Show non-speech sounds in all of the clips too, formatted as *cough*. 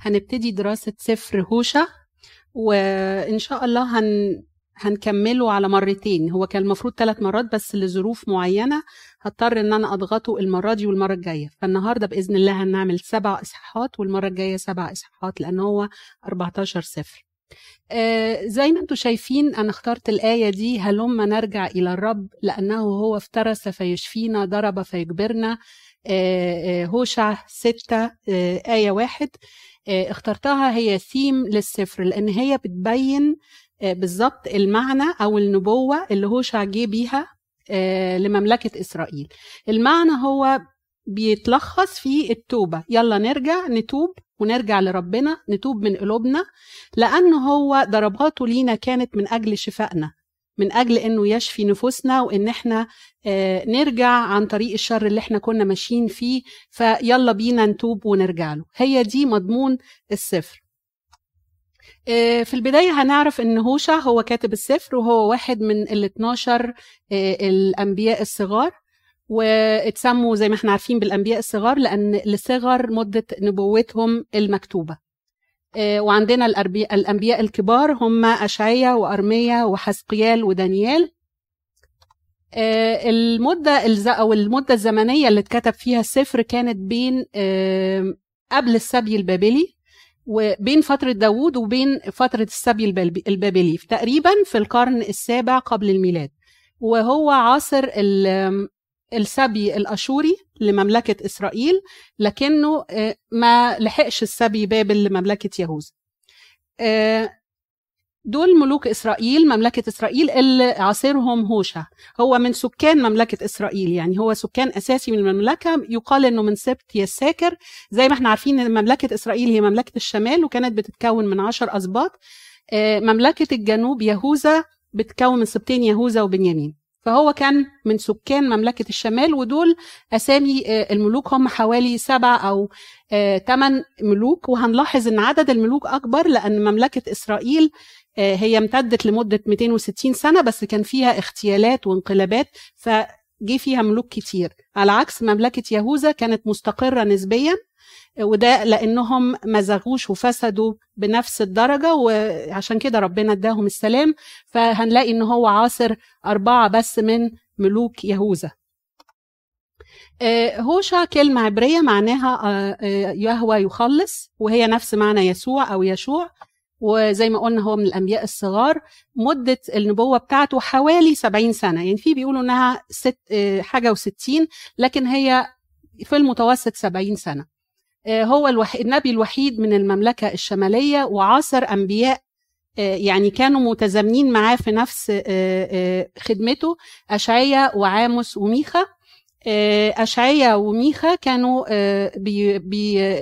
هنبتدي دراسة سفر هوشع وإن شاء الله هن هنكمله على مرتين. هو كان المفروض ثلاث مرات بس لظروف معينة هضطر إن أنا أضغطه المرة دي والمرة الجاية. فالنهاردة بإذن الله هنعمل سبع إصحاحات والمرة الجاية سبع إصحاحات لأن هو 14 سفر. آه زي ما أنتم شايفين أنا اخترت الآية دي هلما نرجع إلى الرب لأنه هو افترس فيشفينا ضرب فيجبرنا. هوشع ستة آه آية واحد. آه اخترتها هي ثيم للسفر لأن هي بتبين آه بالظبط المعنى أو النبوة اللي هوشع جه بيها آه لمملكة إسرائيل. المعنى هو بيتلخص في التوبة. يلا نرجع نتوب ونرجع لربنا نتوب من قلوبنا لأنه هو ضرباته لينا كانت من أجل شفائنا. من أجل أنه يشفي نفوسنا وأن إحنا آه نرجع عن طريق الشر اللي إحنا كنا ماشيين فيه فيلا بينا نتوب ونرجع له. هي دي مضمون السفر آه في البداية هنعرف أن هوشع هو كاتب السفر وهو واحد من ال 12 آه الأنبياء الصغار. واتسموا زي ما إحنا عارفين بالأنبياء الصغار لأن لصغر مدة نبوتهم المكتوبة. وعندنا الأنبياء الكبار هم اشعيا وارميا وحسقيال ودانيال. المدة أو المدة الزمنية اللي اتكتب فيها السفر كانت بين قبل السبي البابلي وبين فترة داوود وبين فترة السبي البابلي تقريبا في القرن السابع قبل الميلاد. وهو عاصر السبي الأشوري لمملكة إسرائيل لكنه ما لحقش السبي بابل لمملكة يهوذا. دول ملوك إسرائيل مملكة إسرائيل اللي عاصرهم هوشع هو من سكان مملكة إسرائيل يعني هو سكان أساسي من المملكة. يقال إنه من سبت يساكر. زي ما إحنا عارفين إن مملكة إسرائيل هي مملكة الشمال وكانت بتتكون من عشر أسباط. مملكة الجنوب يهوذا بتتكون من سبتين يهوذا وبنيامين. فهو كان من سكان مملكة الشمال ودول أسامي الملوك هم حوالي سبع أو ثمان ملوك. وهنلاحظ أن عدد الملوك أكبر لأن مملكة إسرائيل هي امتدت لمدة 260 سنة بس كان فيها اغتيالات وانقلابات فجي فيها ملوك كتير. على عكس مملكة يهوذا كانت مستقرة نسبيا وده لأنهم ما زغوش وفسدوا بنفس الدرجة وعشان كده ربنا اداهم السلام. فهنلاقي إن هو عاصر أربعة بس من ملوك يهوذا. هوشع كلمة عبرية معناها يهوى يخلص وهي نفس معنى يسوع أو يشوع. وزي ما قلنا هو من الأنبياء الصغار. مدة النبوة بتاعته حوالي سبعين سنة. يعني في بيقولوا إنها ست حاجة وستين لكن هي في المتوسط سبعين سنة. هو الوحيد النبي الوحيد من المملكة الشمالية وعاصر أنبياء يعني كانوا متزامنين معاه في نفس خدمته أشعية وعاموس وميخا. أشعية وميخا كانوا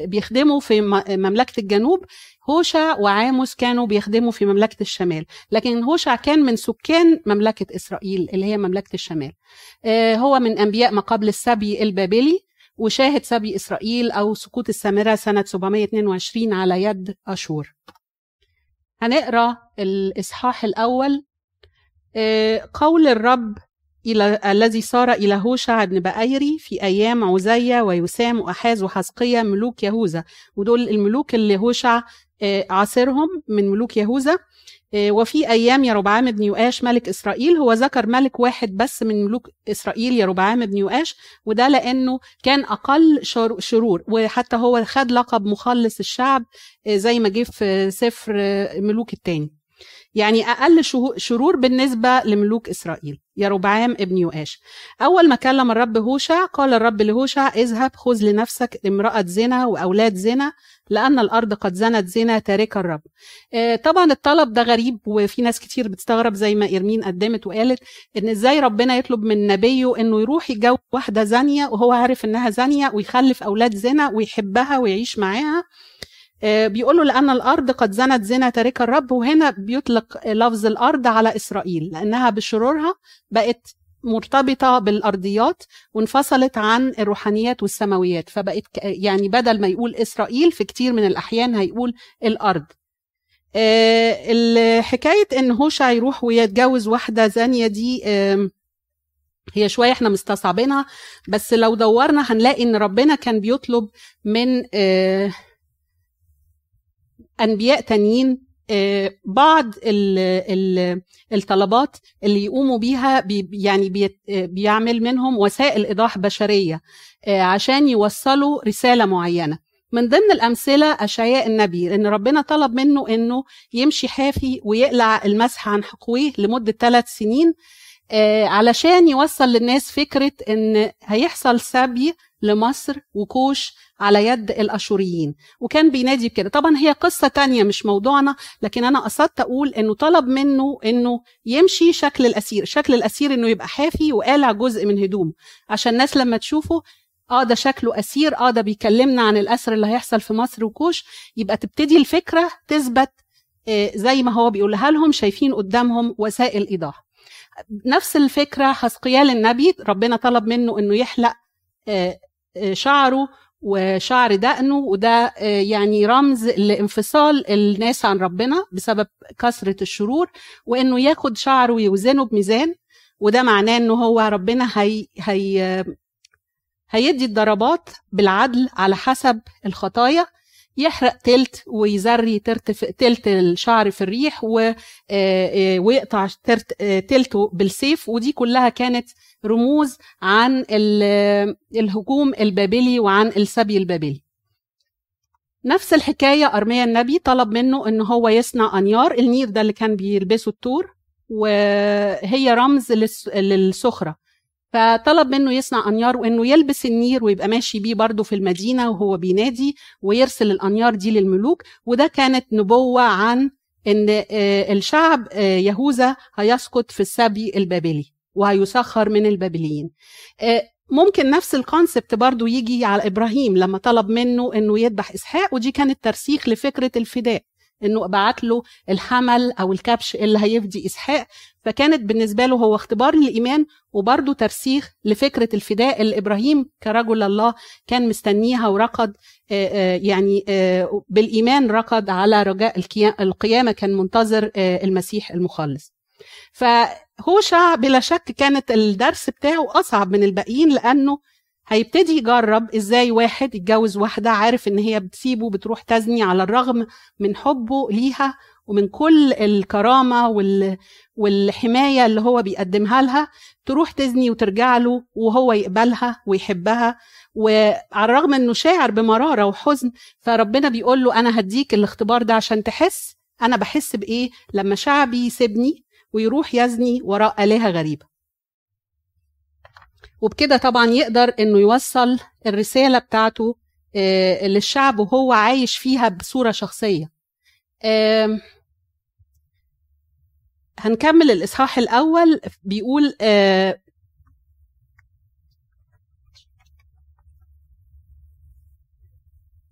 بيخدموا في مملكة الجنوب. هوشع وعاموس كانوا بيخدموا في مملكة الشمال. لكن هوشع كان من سكان مملكة إسرائيل اللي هي مملكة الشمال. هو من أنبياء ما قبل السبي البابلي. وشاهد سبي إسرائيل أو سقوط السامرة سنة 722 على يد أشور. هنقرأ الإصحاح الأول. قول الرب إلى الذي صار إلى هوشع بن بأيري في أيام عزية ويسام وأحاز وحزقية ملوك يهوذا. ودول الملوك اللي هوشع عاصرهم من ملوك يهوذا. وفي أيام يربعام بن يؤاش ملك إسرائيل هو ذكر ملك واحد بس من ملوك إسرائيل يربعام بن يؤاش وده لأنه كان أقل شرور وحتى هو خد لقب مخلص الشعب زي ما جه في سفر ملوك التاني. يعني أقل شرور بالنسبة لملوك إسرائيل. يربعام ابن يؤاش أول ما كلم الرب هوشع قال الرب لهوشع اذهب خذ لنفسك امرأة زنا وأولاد زنا لأن الأرض قد زنت زنا تارك الرب. آه طبعا الطلب ده غريب وفي ناس كتير بتستغرب زي ما إرمين قدمت وقالت إن إزاي ربنا يطلب من نبيه إنه يروح يتجوز واحدة زانية وهو عارف إنها زانية ويخلف أولاد زنا ويحبها ويعيش معاها. بيقول له لأن الأرض قد زنت زنا تارك الرب وهنا بيطلق لفظ الأرض على إسرائيل لأنها بشرورها بقت مرتبطة بالأرضيات وانفصلت عن الروحانيات والسماويات. فبقت يعني بدل ما يقول إسرائيل في كتير من الأحيان هيقول الأرض. الحكاية إن هوشع يروح ويتجوز واحدة زانية دي هي شوية إحنا مستصعبينها بس لو دورنا هنلاقي إن ربنا كان بيطلب من أنبياء تانيين بعض الطلبات اللي يقوموا بيها يعني بيعمل منهم وسائل إيضاح بشرية عشان يوصلوا رسالة معينة. من ضمن الأمثلة أشعياء النبي إن ربنا طلب منه إنه يمشي حافي ويقلع المسح عن حقويه لمدة ثلاث سنين علشان يوصل للناس فكرة إن هيحصل سبي لمصر وكوش على يد الأشوريين. وكان بينادي بكده. طبعا هي قصة تانية مش موضوعنا لكن أنا قصدت أقول إنه طلب منه إنه يمشي شكل الأسير. شكل الأسير إنه يبقى حافي وقالع جزء من هدومه. عشان الناس لما تشوفه آه ده شكله أسير آه ده بيكلمنا عن الاسر اللي هيحصل في مصر وكوش. يبقى تبتدي الفكرة تثبت آه زي ما هو بيقولها لهم شايفين قدامهم وسائل إيضاح؟ نفس الفكرة حسقيال النبي. ربنا طلب منه إنه يحلق آه شعره وشعر دقنه وده يعني رمز لانفصال الناس عن ربنا بسبب كثرة الشرور وإنه ياخد شعره ويوزنه بميزان وده معناه إنه هو ربنا هي هي هيدي الضربات بالعدل على حسب الخطايا يحرق تلت ويزري تلت الشعر في الريح ويقطع تلته بالسيف ودي كلها كانت رموز عن الهجوم البابلي وعن السبي البابلي. نفس الحكاية أرميا النبي طلب منه أنه هو يصنع أنيار النير ده اللي كان بيلبسه التور وهي رمز للسخرة فطلب منه يصنع أنيار وإنه يلبس النير ويبقى ماشي بيه برضه في المدينة وهو بينادي ويرسل الأنيار دي للملوك. وده كانت نبوة عن إن الشعب يهوذا هيسقط في السبي البابلي. وهيسخر من البابليين. ممكن نفس الكونسبت برضو يجي على إبراهيم لما طلب منه إنه يذبح إسحاق ودي كانت ترسيخ لفكرة الفداء إنه بعت له الحمل أو الكبش اللي هيفدي إسحاق. فكانت بالنسبة له هو اختبار للإيمان وبرضه ترسيخ لفكرة الفداء اللي إبراهيم كرجل الله كان مستنيها ورقد يعني بالإيمان رقد على رجاء القيامة كان منتظر المسيح المخلص. فهوشع بلا شك كانت الدرس بتاعه أصعب من الباقيين لأنه هيبتدي يجرب إزاي واحد يتجوز واحدة عارف إن هي بتسيبه بتروح تزني على الرغم من حبه ليها ومن كل الكرامة وال... والحماية اللي هو بيقدمها لها تروح تزني وترجع له وهو يقبلها ويحبها وعلى الرغم إنه شاعر بمرارة وحزن فربنا بيقول له أنا هديك الاختبار ده عشان تحس أنا بحس بإيه؟ لما شعبي يسيبني ويروح يزني وراء آلهة غريبة. وبكده طبعا يقدر إنه يوصل الرسالة بتاعته للشعب وهو عايش فيها بصورة شخصية. هنكمل الإصحاح الأول بيقول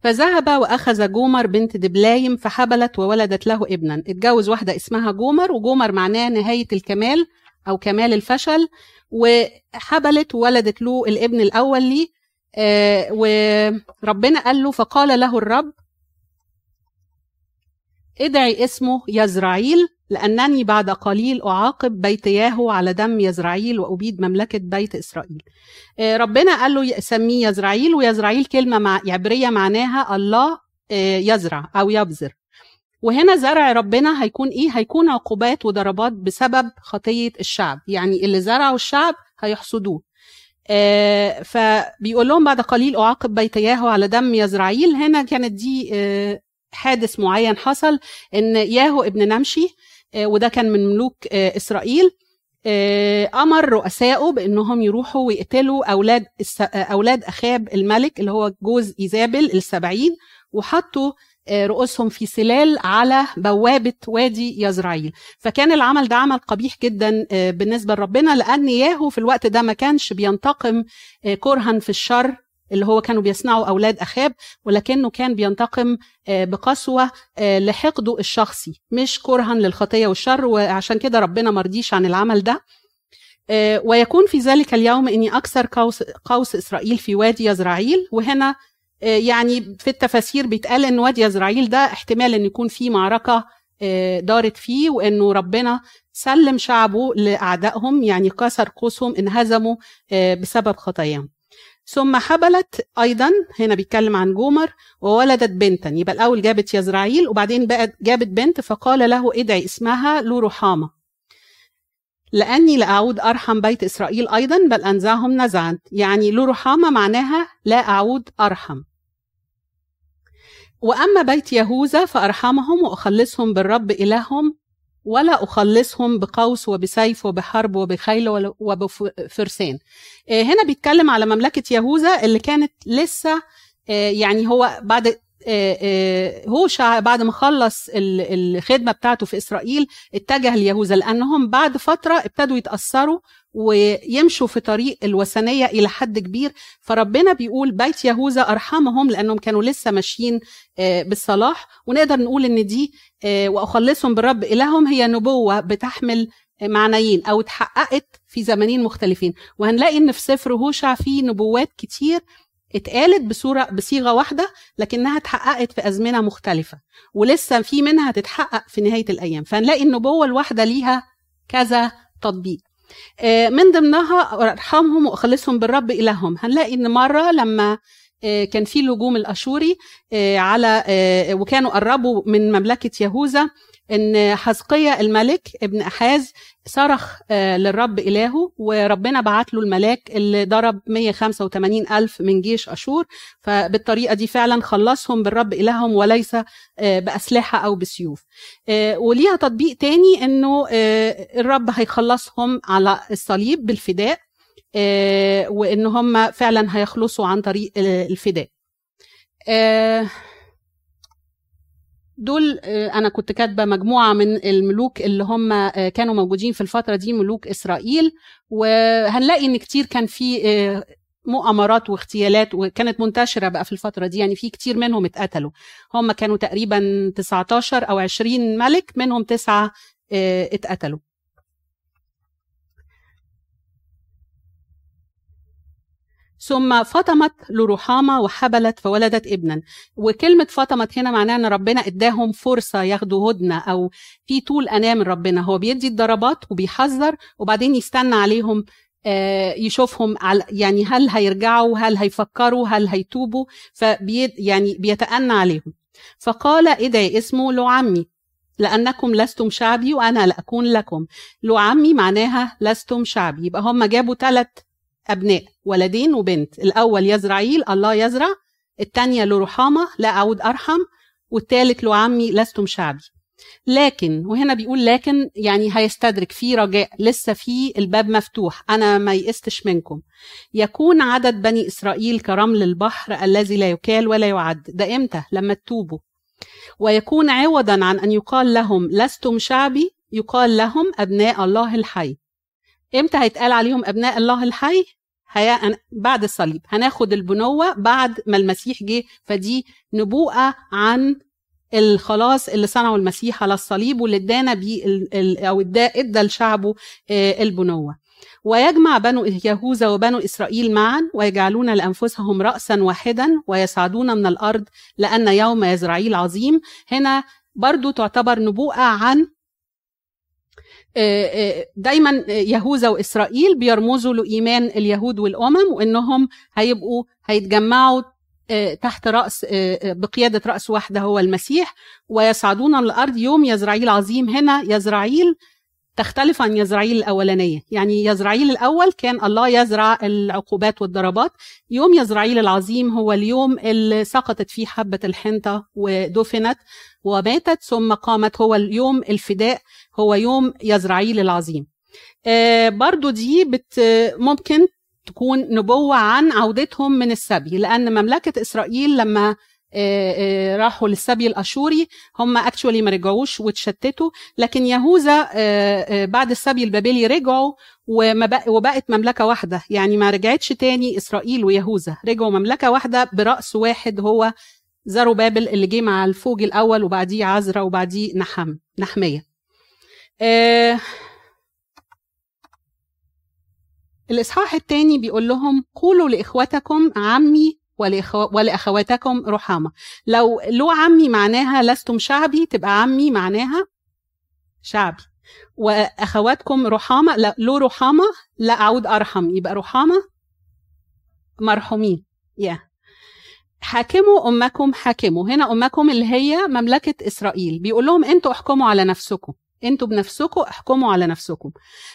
فذهب وأخذ جومر بنت دبلايم فحبلت وولدت له ابنا. اتجوز واحدة اسمها جومر وجومر معناه نهاية الكمال أو كمال الفشل. وحبلت وولدت له الابن الأول ليه. آه وربنا قال له فقال له الرب ادعي اسمه يزرعيل. لأنني بعد قليل أعاقب بيت ياهو على دم يزرعيل وأبيد مملكة بيت إسرائيل. آه ربنا قال له سميه يزرعيل ويزرعيل كلمة مع عبرية معناها الله آه يزرع أو يبذر. وهنا زرع ربنا هيكون إيه؟ هيكون عقوبات وضربات بسبب خطية الشعب. يعني اللي زرعوا الشعب هيحصدوه. آه فبيقول لهم بعد قليل أعاقب بيت ياهو على دم يزرعيل. هنا كانت دي حادث معين حصل إن ياهو ابن نمشي وده كان من ملوك آه إسرائيل. آه أمر رؤسائه بإنهم يروحوا ويقتلوا أولاد أولاد أخاب الملك اللي هو جوز إيزابل السبعين وحطوا رؤوسهم في سلال على بوابة وادي يزرعيل. فكان العمل ده عمل قبيح جدا بالنسبة لربنا لأن ياهو في الوقت ده ما كانش بينتقم كرها في الشر اللي هو كانوا بيصنعوا أولاد أخاب ولكنه كان بينتقم بقسوة لحقده الشخصي مش كرها للخطية والشر وعشان كده ربنا مرضيش عن العمل ده. ويكون في ذلك اليوم إني أكثر قوس, قوس إسرائيل في وادي يزرعيل وهنا يعني في التفاسير بيتقال إن وادي يزرعيل ده احتمال إن يكون في معركة دارت فيه وإنه ربنا سلم شعبه لأعدائهم يعني كسر قوسهم انهزموا بسبب خطاياهم. ثم حبلت أيضا هنا بيتكلم عن جومر وولدت بنتا. يبقى الأول جابت يزرعيل وبعدين بقت جابت بنت فقال له ادعي اسمها لو رحامه لأني لأعود أرحم بيت إسرائيل أيضا بل أنزعهم نزعا. يعني لو رحامه معناها لا أعود أرحم. وأما بيت يهوذا فأرحمهم وأخلصهم بالرب إلههم ولا أخلصهم بقوس وبسيف وبحرب وبخيل وبفرسان. آه، هنا بيتكلم على مملكة يهوذا اللي كانت لسه آه، يعني هو بعد آه، هوشع بعد ما خلص الخدمة بتاعته في إسرائيل اتجه ليهوذا لأنهم بعد فترة ابتدوا يتأثروا ويمشوا في طريق الوثنية إلى حد كبير. فربنا بيقول بيت يهوذا أرحمهم لأنهم كانوا لسه ماشيين آه، بالصلاح. ونقدر نقول إن دي آه، وأخلصهم بالرب. إلههم هي نبوة بتحمل معنيين أو اتحققت في زمانين مختلفين. وهنلاقي إن في سفر هوشع في نبوات كتير اتقالت بصورة بصيغة واحدة لكنها اتحققت في أزمنة مختلفة. ولسه في منها تتحقق في نهاية الأيام. فهنلاقي النبوة الواحدة ليها كذا تطبيق. من ضمنها أرحمهم وأخلصهم بالرب إلههم. هنلاقي إن مرة لما آه، كان في الهجوم الأشوري آه، على وكانوا قربوا من مملكة يهوذا إن حزقية الملك ابن أحاز صرخ آه، للرب إلهه وربنا بعت له الملاك اللي ضرب 185 ألف من جيش أشور. فبالطريقة دي فعلا خلصهم بالرب إلههم وليس آه، بأسلحة أو بسيوف. آه، وليها تطبيق تاني إنه الرب هيخلصهم على الصليب بالفداء وإن هم فعلا هيخلصوا عن طريق الفداء. دول آه، أنا كنت كاتبة مجموعة من الملوك اللي هم آه، كانوا موجودين في الفترة دي ملوك إسرائيل. وهنلاقي إن كتير كان في آه، مؤامرات واغتيالات وكانت منتشرة بقى في الفترة دي. يعني في كتير منهم اتقتلوا. هم كانوا تقريبا 19 أو 20 ملك منهم تسعة اتقتلوا. ثم فطمت لرحامة وحبلت فولدت ابنا. وكلمة فطمت هنا معناها إن ربنا إداهم فرصة ياخدوا هدنة أو في طول أنام من ربنا. هو بيدي الضربات وبيحذر وبعدين يستنى عليهم آه، يشوفهم على يعني هل هيرجعوا هل هيفكروا هل هيتوبوا؟ فبي يعني بيتأنى عليهم. فقال ادعي اسمه لعمي لأنكم لستم شعبي وأنا لأكون لكم. لعمي معناها لستم شعبي. يبقى هم جابوا ثلاث أبناء ولدين وبنت. الأول يزرعيل الله يزرع. الثانية لرحامة لا أعود أرحم. والثالث لعمي لستم شعبي لكن وهنا بيقول لكن يعني هيستدرك في رجاء. لسه في الباب مفتوح. أنا ما يئستش منكم. يكون عدد بني إسرائيل كرمل البحر الذي لا يكال ولا يعد. ده إمتى؟ لما تتوبوا. ويكون عوضا عن أن يقال لهم لستم شعبي. يقال لهم أبناء الله الحي. إمتى هيتقال عليهم أبناء الله الحي؟ هي بعد الصليب. هناخد البنوة بعد ما المسيح جه. فدي نبوءة عن الخلاص اللي صنعه المسيح على الصليب واللي ادانا بيه أو ادى لشعبه آه، البنوة. ويجمع بنو يهوذا وبنو إسرائيل معا ويجعلون لأنفسهم راسا واحدا ويصعدون من الأرض لأن يوم يزرعيل عظيم. هنا برضو تعتبر نبوءة عن دايما يهوذا وإسرائيل بيرمزوا لإيمان اليهود والأمم وإنهم هيبقوا هيتجمعوا آه، تحت رأس بقيادة رأس واحدة هو المسيح ويصعدون الأرض يوم يزرعيل عظيم. هنا يزرعيل تختلف عن يزرعيل الأولانية. يعني يزرعيل الأول كان الله يزرع العقوبات والضربات يوم يزرعيل العظيم هو اليوم اللي سقطت فيه حبة الحنطة ودفنت وماتت ثم قامت هو اليوم الفداء هو يوم يزرعيل العظيم آه برضو دي بت ممكن تكون نبوة عن عودتهم من السبي لأن مملكة إسرائيل لما آه، آه، راحوا للسبي الأشوري هم actually ما رجعوش واتشتتوا لكن يهوذا بعد السبي البابلي رجعوا وبقت مملكة واحدة يعني ما رجعتش تاني إسرائيل ويهوذا رجعوا مملكة واحدة برأس واحد هو زرو بابل اللي جه مع الفوج الأول وبعديه عزرا وبعديه نحم نحمية. الإصحاح الثاني بيقول لهم قولوا لإخوتكم عمي ولأخواتكم رحامة. لو لو عمي معناها لستم شعبي تبقى عمي معناها شعبي. وأخواتكم رحامة لا لو رحامة لا أعود أرحم يبقى رحامة مرحومين. يا حاكموا أمكم حاكموا. هنا أمكم اللي هي مملكة إسرائيل. بيقول لهم أنتوا احكموا على نفسكم. أنتوا بنفسكم احكموا على نفسكم.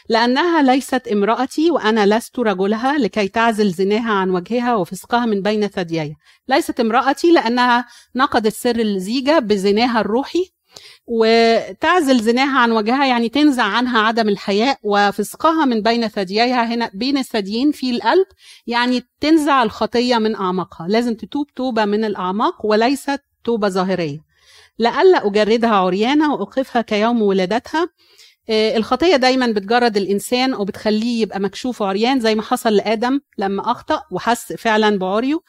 لأنها ليست امرأتي وأنا لست رجلها لكي تعزل زناها عن وجهها وفسقها من بين ثدييها. ليست امرأتي لأنها نقضت سر الزيجة بزناها الروحي وتعزل زناها عن وجهها يعني تنزع عنها عدم الحياء وفسقها من بين ثدييها هنا بين الثديين في القلب يعني تنزع الخطية من أعماقها. لازم تتوب توبة من الأعماق وليست توبة ظاهرية. لئلا أجردها عريانة وأوقفها كيوم ولادتها. الخطية دايما بتجرد الإنسان وبتخليه يبقى مكشوف وعريان زي ما حصل لآدم لما أخطأ وحس فعلا بعريه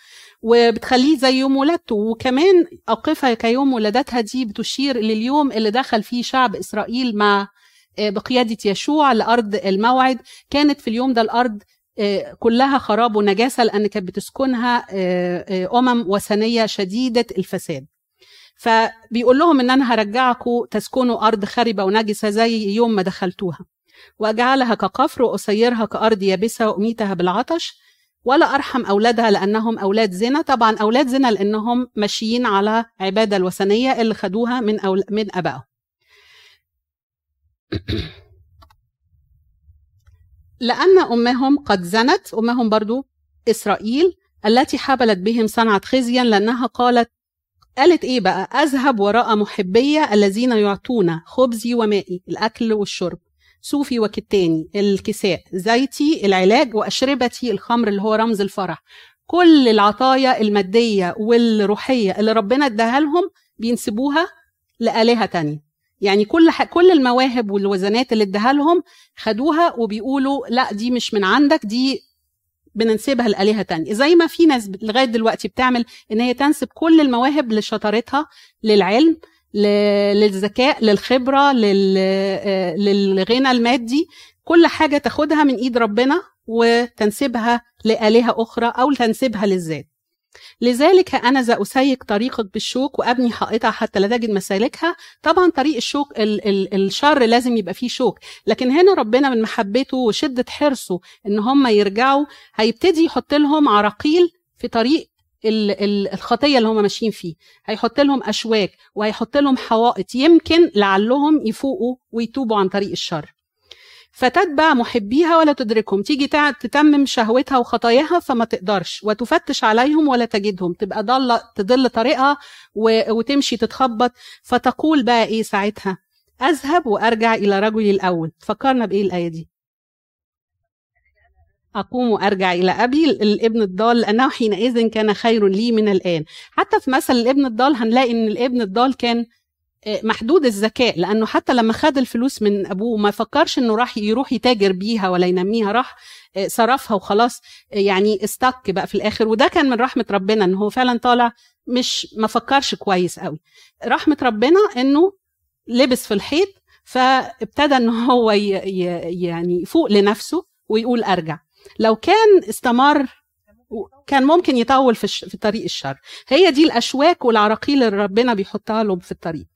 وبتخليه زي يوم ولادته. وكمان أوقفها كيوم ولادتها دي بتشير لليوم اللي دخل فيه شعب إسرائيل مع آه، بقيادة يشوع لأرض الموعد. كانت في اليوم ده الأرض آه، كلها خراب ونجاسة لأن كانت بتسكنها أمم وثنية شديدة الفساد. فبيقول لهم إن أنا هرجعكم تسكنوا أرض خربة ونجسة زي يوم ما دخلتوها. وأجعلها كقفر وأسيرها كأرض يابسة وأميتها بالعطش ولا أرحم أولادها لأنهم أولاد زنا. طبعا أولاد زنا لأنهم ماشيين على عبادة الوثنية اللي خدوها من أول من أبائهم. *clears throat* لأن أمهم قد زنت أمهم برضو إسرائيل التي حبلت بهم صنعت خزيا لأنها قالت قالت إيه بقى؟ أذهب وراء محبية الذين يعطون خبزي ومائي الأكل والشرب صوفي وكتاني الكساء زيتي العلاج وأشربتي الخمر اللي هو رمز الفرح. كل العطايا المادية والروحية اللي ربنا اداها لهم بينسبوها لآلهة تانية. يعني كل ح... كل المواهب والوزنات اللي اداها لهم خدوها وبيقولوا لا دي مش من عندك دي بننسبها لآلهة تانية. زي ما في ناس لغاية دلوقتي بتعمل إن هي تنسب كل المواهب لشطارتها للعلم للذكاء للخبرة آه، للغنى المادي. كل حاجة تاخدها من إيد ربنا وتنسبها لآلهة أخرى أو تنسبها للذات. لذلك أنا أسيك طريقك بالشوك وأبني حائطها حتى لا تجد مسالكها. طبعا طريق الشوك ال ال الشر لازم يبقى فيه شوك لكن هنا ربنا من محبته وشدة حرصه إن هم يرجعوا هيبتدي يحط لهم عراقيل في طريق الخطية اللي هم ماشيين فيه. هيحط لهم أشواك وهيحط لهم حوائط يمكن لعلهم يفوقوا ويتوبوا عن طريق الشر. فتتبع محبيها ولا تدركهم. تيجي تتمم شهوتها وخطاياها فما تقدرش وتفتش عليهم ولا تجدهم. تبقى ضل تضل طريقها وتمشي تتخبط. فتقول بقى إيه ساعتها؟ أذهب وأرجع إلى رجلي الأول. فكرنا بإيه الآية دي؟ أقوم وأرجع إلى أبي الابن الضال لأنه حينئذ كان خير لي من الآن. حتى في مثل الابن الضال هنلاقي إن الابن الضال كان محدود الذكاء لأنه حتى لما خد الفلوس من أبوه ما فكرش إنه راح يروح يتاجر بيها ولا ينميها راح آه، صرفها وخلاص آه، يعني استك بقى في الآخر. وده كان من رحمة ربنا إن هو فعلا طالع مش ما فكرش كويس قوي. رحمة ربنا إنه لبس في الحيط فابتدى إن هو يعني يفوق لنفسه ويقول أرجع. لو كان استمر كان ممكن يطول في, في طريق الشر. هي دي الأشواك والعراقيل اللي ربنا بيحطها له في الطريق.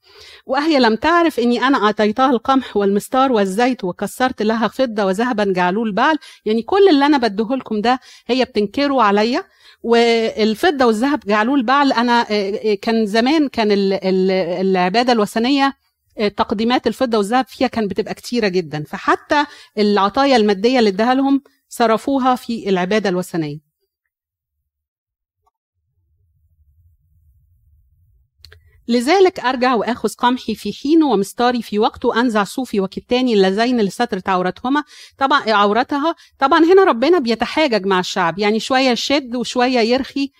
وهي لم تعرف أني أنا أعطيتها القمح والمستار والزيت وكسرت لها فضة وذهبا جعلوه البعل. يعني كل اللي أنا بديه لكم ده هي بتنكره عليا. والفضة والذهب جعلوه البعل. أنا كان زمان كان العبادة الوثنية تقديمات الفضة والذهب فيها كان بتبقى كتيرة جدا. فحتى العطايا المادية اللي اداها لهم صرفوها في العبادة الوثنية. لذلك أرجع وآخذ قمحي في حينه ومستاري في وقته أنزع صوفي وكتاني اللذين لسترة عورتهما طبعا عورتها. طبعا هنا ربنا بيتحاجج مع الشعب. يعني شوية يشد وشوية يرخي.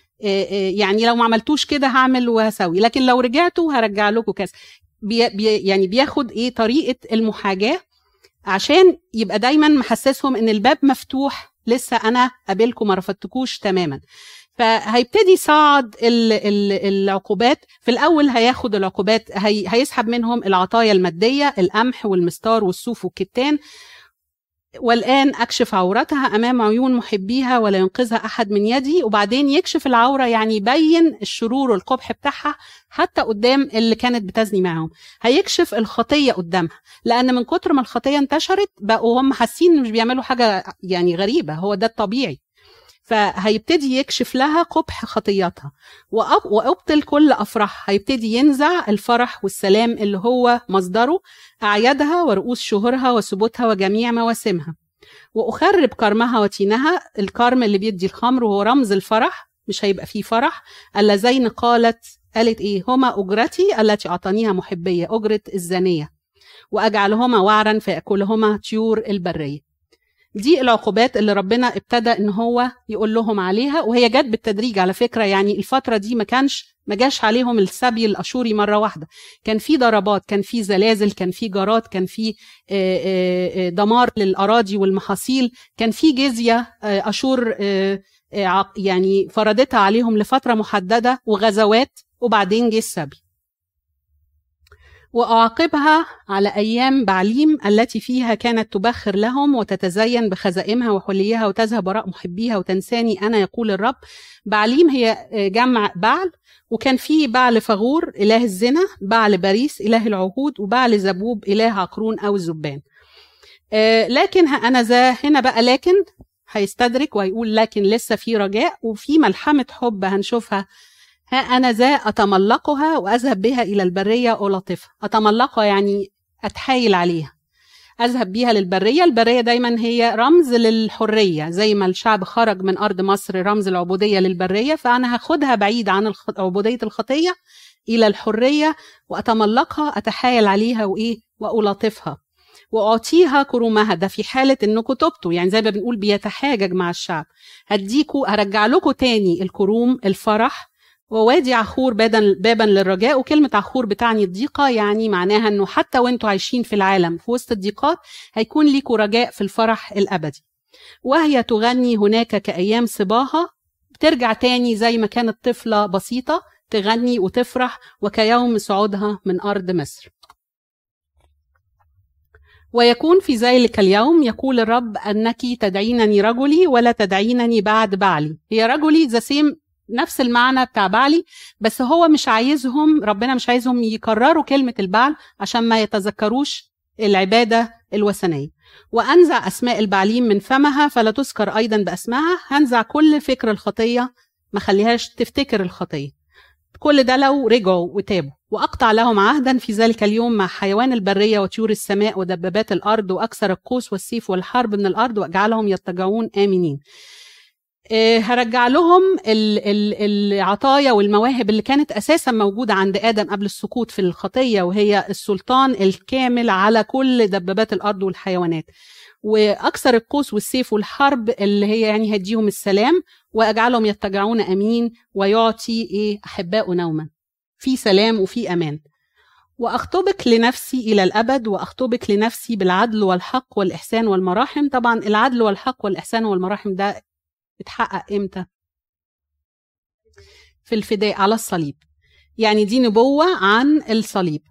يعني لو ما عملتوش كده هعمل وهسوي. لكن لو رجعتوا هرجع لكم كذا بي بي يعني بياخد إيه؟ طريقة المحاجاة عشان يبقى دايما محسسهم إن الباب مفتوح. لسه أنا قابلكم ما رفضتكوش تماما. فهيبتدي يصعد العقوبات. في الأول هياخد العقوبات هي هيسحب منهم العطايا المادية القمح والمستار والصوف والكتان. والآن أكشف عورتها أمام عيون محبيها ولا ينقذها أحد من يدي. وبعدين يكشف العورة يعني يبين الشرور والقبح بتاعها حتى قدام اللي كانت بتزني معاهم. هيكشف الخطية قدامها لأن من كتر ما الخطية انتشرت بقوا هم حاسين مش بيعملوا حاجة يعني غريبة هو ده الطبيعي. فهيبتدي يكشف لها قبح خطيتها وأبطل كل أفراح هيبتدي ينزع الفرح والسلام اللي هو مصدره أعيادها ورؤوس شهورها وسبوتها وجميع مواسمها. وأخرب كرمها وتينها. الكرم اللي بيدي الخمر وهو رمز الفرح مش هيبقى فيه فرح. اللذين قالت قالت إيه؟ هما أجرتي التي أعطانيها محبية أجرة الزانية. واجعلهما وعرا فياكلهما طيور البرية. دي العقوبات اللي ربنا ابتدى إن هو يقول لهم عليها وهي جت بالتدريج على فكرة. يعني الفترة دي ما كانش ما جاش عليهم السبي الأشوري مرة واحدة. كان في ضربات كان في زلازل كان في جارات كان في دمار للأراضي والمحاصيل. كان في جزية أشور يعني فرضتها عليهم لفترة محددة وغزوات وبعدين جه السبي. وأعاقبها على أيام بعليم التي فيها كانت تبخر لهم وتتزين بخزائمها وحليها وتذهب وراء محبيها وتنساني أنا يقول الرب. بعليم هي جمع بعل وكان في بعل فغور إله الزنا بعل باريس إله العهود وبعل زبوب إله عقرون أو الزبان. لكن أنا ذا هنا بقى لكن هيستدرك ويقول لكن لسه في رجاء وفي ملحمة حب هنشوفها ها أنا ذا أتملقها وأذهب بها إلى البرية ألطفها أتملقها يعني أتحايل عليها. أذهب بيها للبرية. البرية دايما هي رمز للحرية زي ما الشعب خرج من أرض مصر رمز العبودية للبرية فأنا هاخدها بعيد عن عبودية الخطية إلى الحرية وأتملقها أتحايل عليها وإيه؟ وألطفها وأعطيها كرومها. ده في حالة انكم تبتوا يعني زي ما بنقول بيتحاجج مع الشعب. هديكوا هرجع لكم تاني الكروم الفرح ووادي عخور بابا للرجاء وكلمة عخور بتعني الضيقة يعني معناها إنه حتى وأنتوا عايشين في العالم في وسط الضيقات هيكون ليكوا رجاء في الفرح الأبدي. وهي تغني هناك كأيام صباها بترجع تاني زي ما كانت طفلة بسيطة تغني وتفرح وكيوم صعودها من أرض مصر. ويكون في ذلك اليوم يقول الرب أنك تدعينني رجلي ولا تدعينني بعد بعلي. هي رجلي ذا سيم نفس المعنى بتاع بعلي بس هو مش عايزهم ربنا مش عايزهم يكرروا كلمة البعل عشان ما يتذكروش العبادة الوثنية. وأنزع أسماء البعليم من فمها فلا تذكر أيضا بأسمها هنزع كل فكر الخطية ما خليهاش تفتكر الخطية. كل ده لو رجعوا وتابوا. وأقطع لهم عهدا في ذلك اليوم مع حيوان البرية وطيور السماء ودبابات الأرض وأكثر القوس والسيف والحرب من الأرض وأجعلهم يتجعون آمنين. هرجع لهم العطايا والمواهب اللي كانت أساسا موجودة عند آدم قبل السقوط في الخطية وهي السلطان الكامل على كل دبابات الأرض والحيوانات. وأكثر القوس والسيف والحرب اللي هي يعني هديهم السلام وأجعلهم يتجعون أمين ويعطي إيه احباء نوما. في سلام وفي أمان. وأخطبك لنفسي إلى الأبد وأخطبك لنفسي بالعدل والحق والإحسان والمراحم. طبعا العدل والحق والإحسان والمراحم ده اتحقق إمتى؟ في الفداء على الصليب. يعني دي نبوة عن الصليب.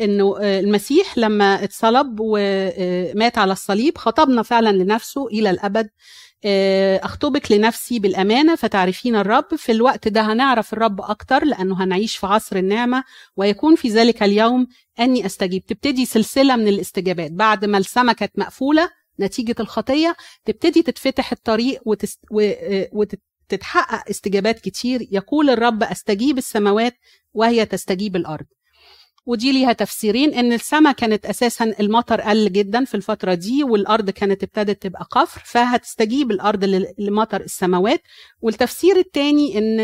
إنه المسيح لما اتصلب ومات على الصليب خطبنا فعلا لنفسه إلى الأبد. أخطبك لنفسي بالأمانة فتعرفين الرب. في الوقت ده هنعرف الرب أكتر لأنه هنعيش في عصر النعمة ويكون في ذلك اليوم أني أستجيب. تبتدي سلسلة من الاستجابات. بعد ما السماء كانت مقفولة نتيجة الخطية تبتدي تتفتح الطريق وتست... و... وتتحقق استجابات كتير. يقول الرب أستجيب السماوات وهي تستجيب الأرض. ودي ليها تفسيرين إن السماء كانت أساسا المطر قل جدا في الفترة دي والأرض كانت ابتدت تبقى قفر فهتستجيب الأرض لمطر السماوات. والتفسير الثاني إن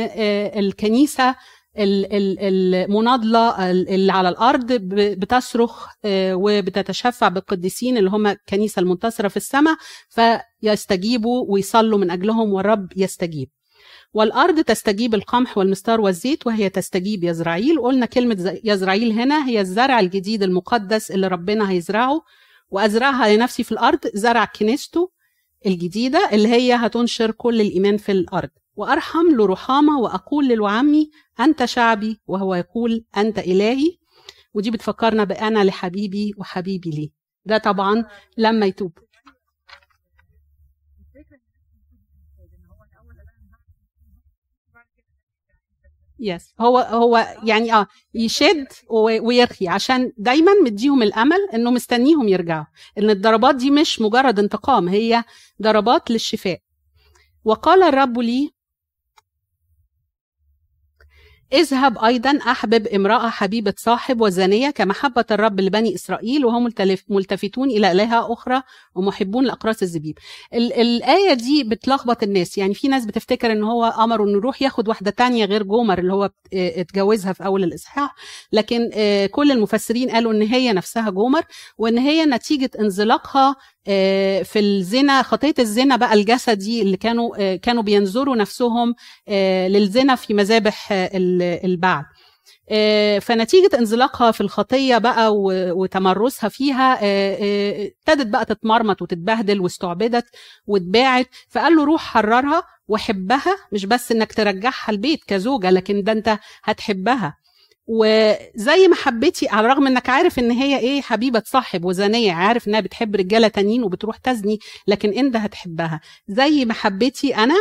الكنيسة المناضله اللي على الأرض بتصرخ وبتتشفع بالقديسين اللي هم الكنيسة المنتصرة في السماء فيستجيبوا ويصلوا من أجلهم والرب يستجيب. والأرض تستجيب القمح والمستار والزيت وهي تستجيب يزرعيل قلنا كلمة يزرعيل هنا هي الزرع الجديد المقدس اللي ربنا هيزرعه وأزرعها لنفسي في الأرض زرع كنيسته الجديدة اللي هي هتنشر كل الإيمان في الأرض. وأرحم لرحامة وأقول للعمي أنت شعبي وهو يقول أنت إلهي. ودي بتفكرنا بأنا لحبيبي وحبيبي لي ده طبعا لما يتوب. يس. هو هو يعني آه يشد ويرخي. عشان دايما مديهم الأمل إنه مستنيهم يرجعوا. إن الضربات دي مش مجرد انتقام هي ضربات للشفاء. وقال الرب لي اذهب أيضا أحبب امرأة حبيبة صاحب وزانية كمحبة الرب لبني إسرائيل وهم ملتفتون إلى آلهة أخرى ومحبون لأقراص الزبيب. الآية دي بتلخبط الناس. يعني في ناس بتفتكر إن هو أمره إنه يروح ياخد واحدة تانية غير جومر اللي هو اتجوزها في أول الإصحاح. لكن كل المفسرين قالوا إن هي نفسها جومر وإن هي نتيجة انزلاقها في الزنا خطية الزنا بقى الجسدي اللي كانوا كانوا بينظروا نفسهم للزنا في مذابح البعل فنتيجة انزلاقها في الخطية بقى وتمرسها فيها ابتدت بقى تتمرمط وتتبهدل واستعبدت واتباعت. فقال له روح حررها وحبها مش بس إنك ترجعها البيت كزوجة لكن ده أنت هتحبها. وزي محبتي على الرغم إنك عارف إن هي إيه حبيبة صاحب وزانيه عارف إنها بتحب رجالة تانيين وبتروح تزني لكن أنت هتحبها. زي محبتي أنا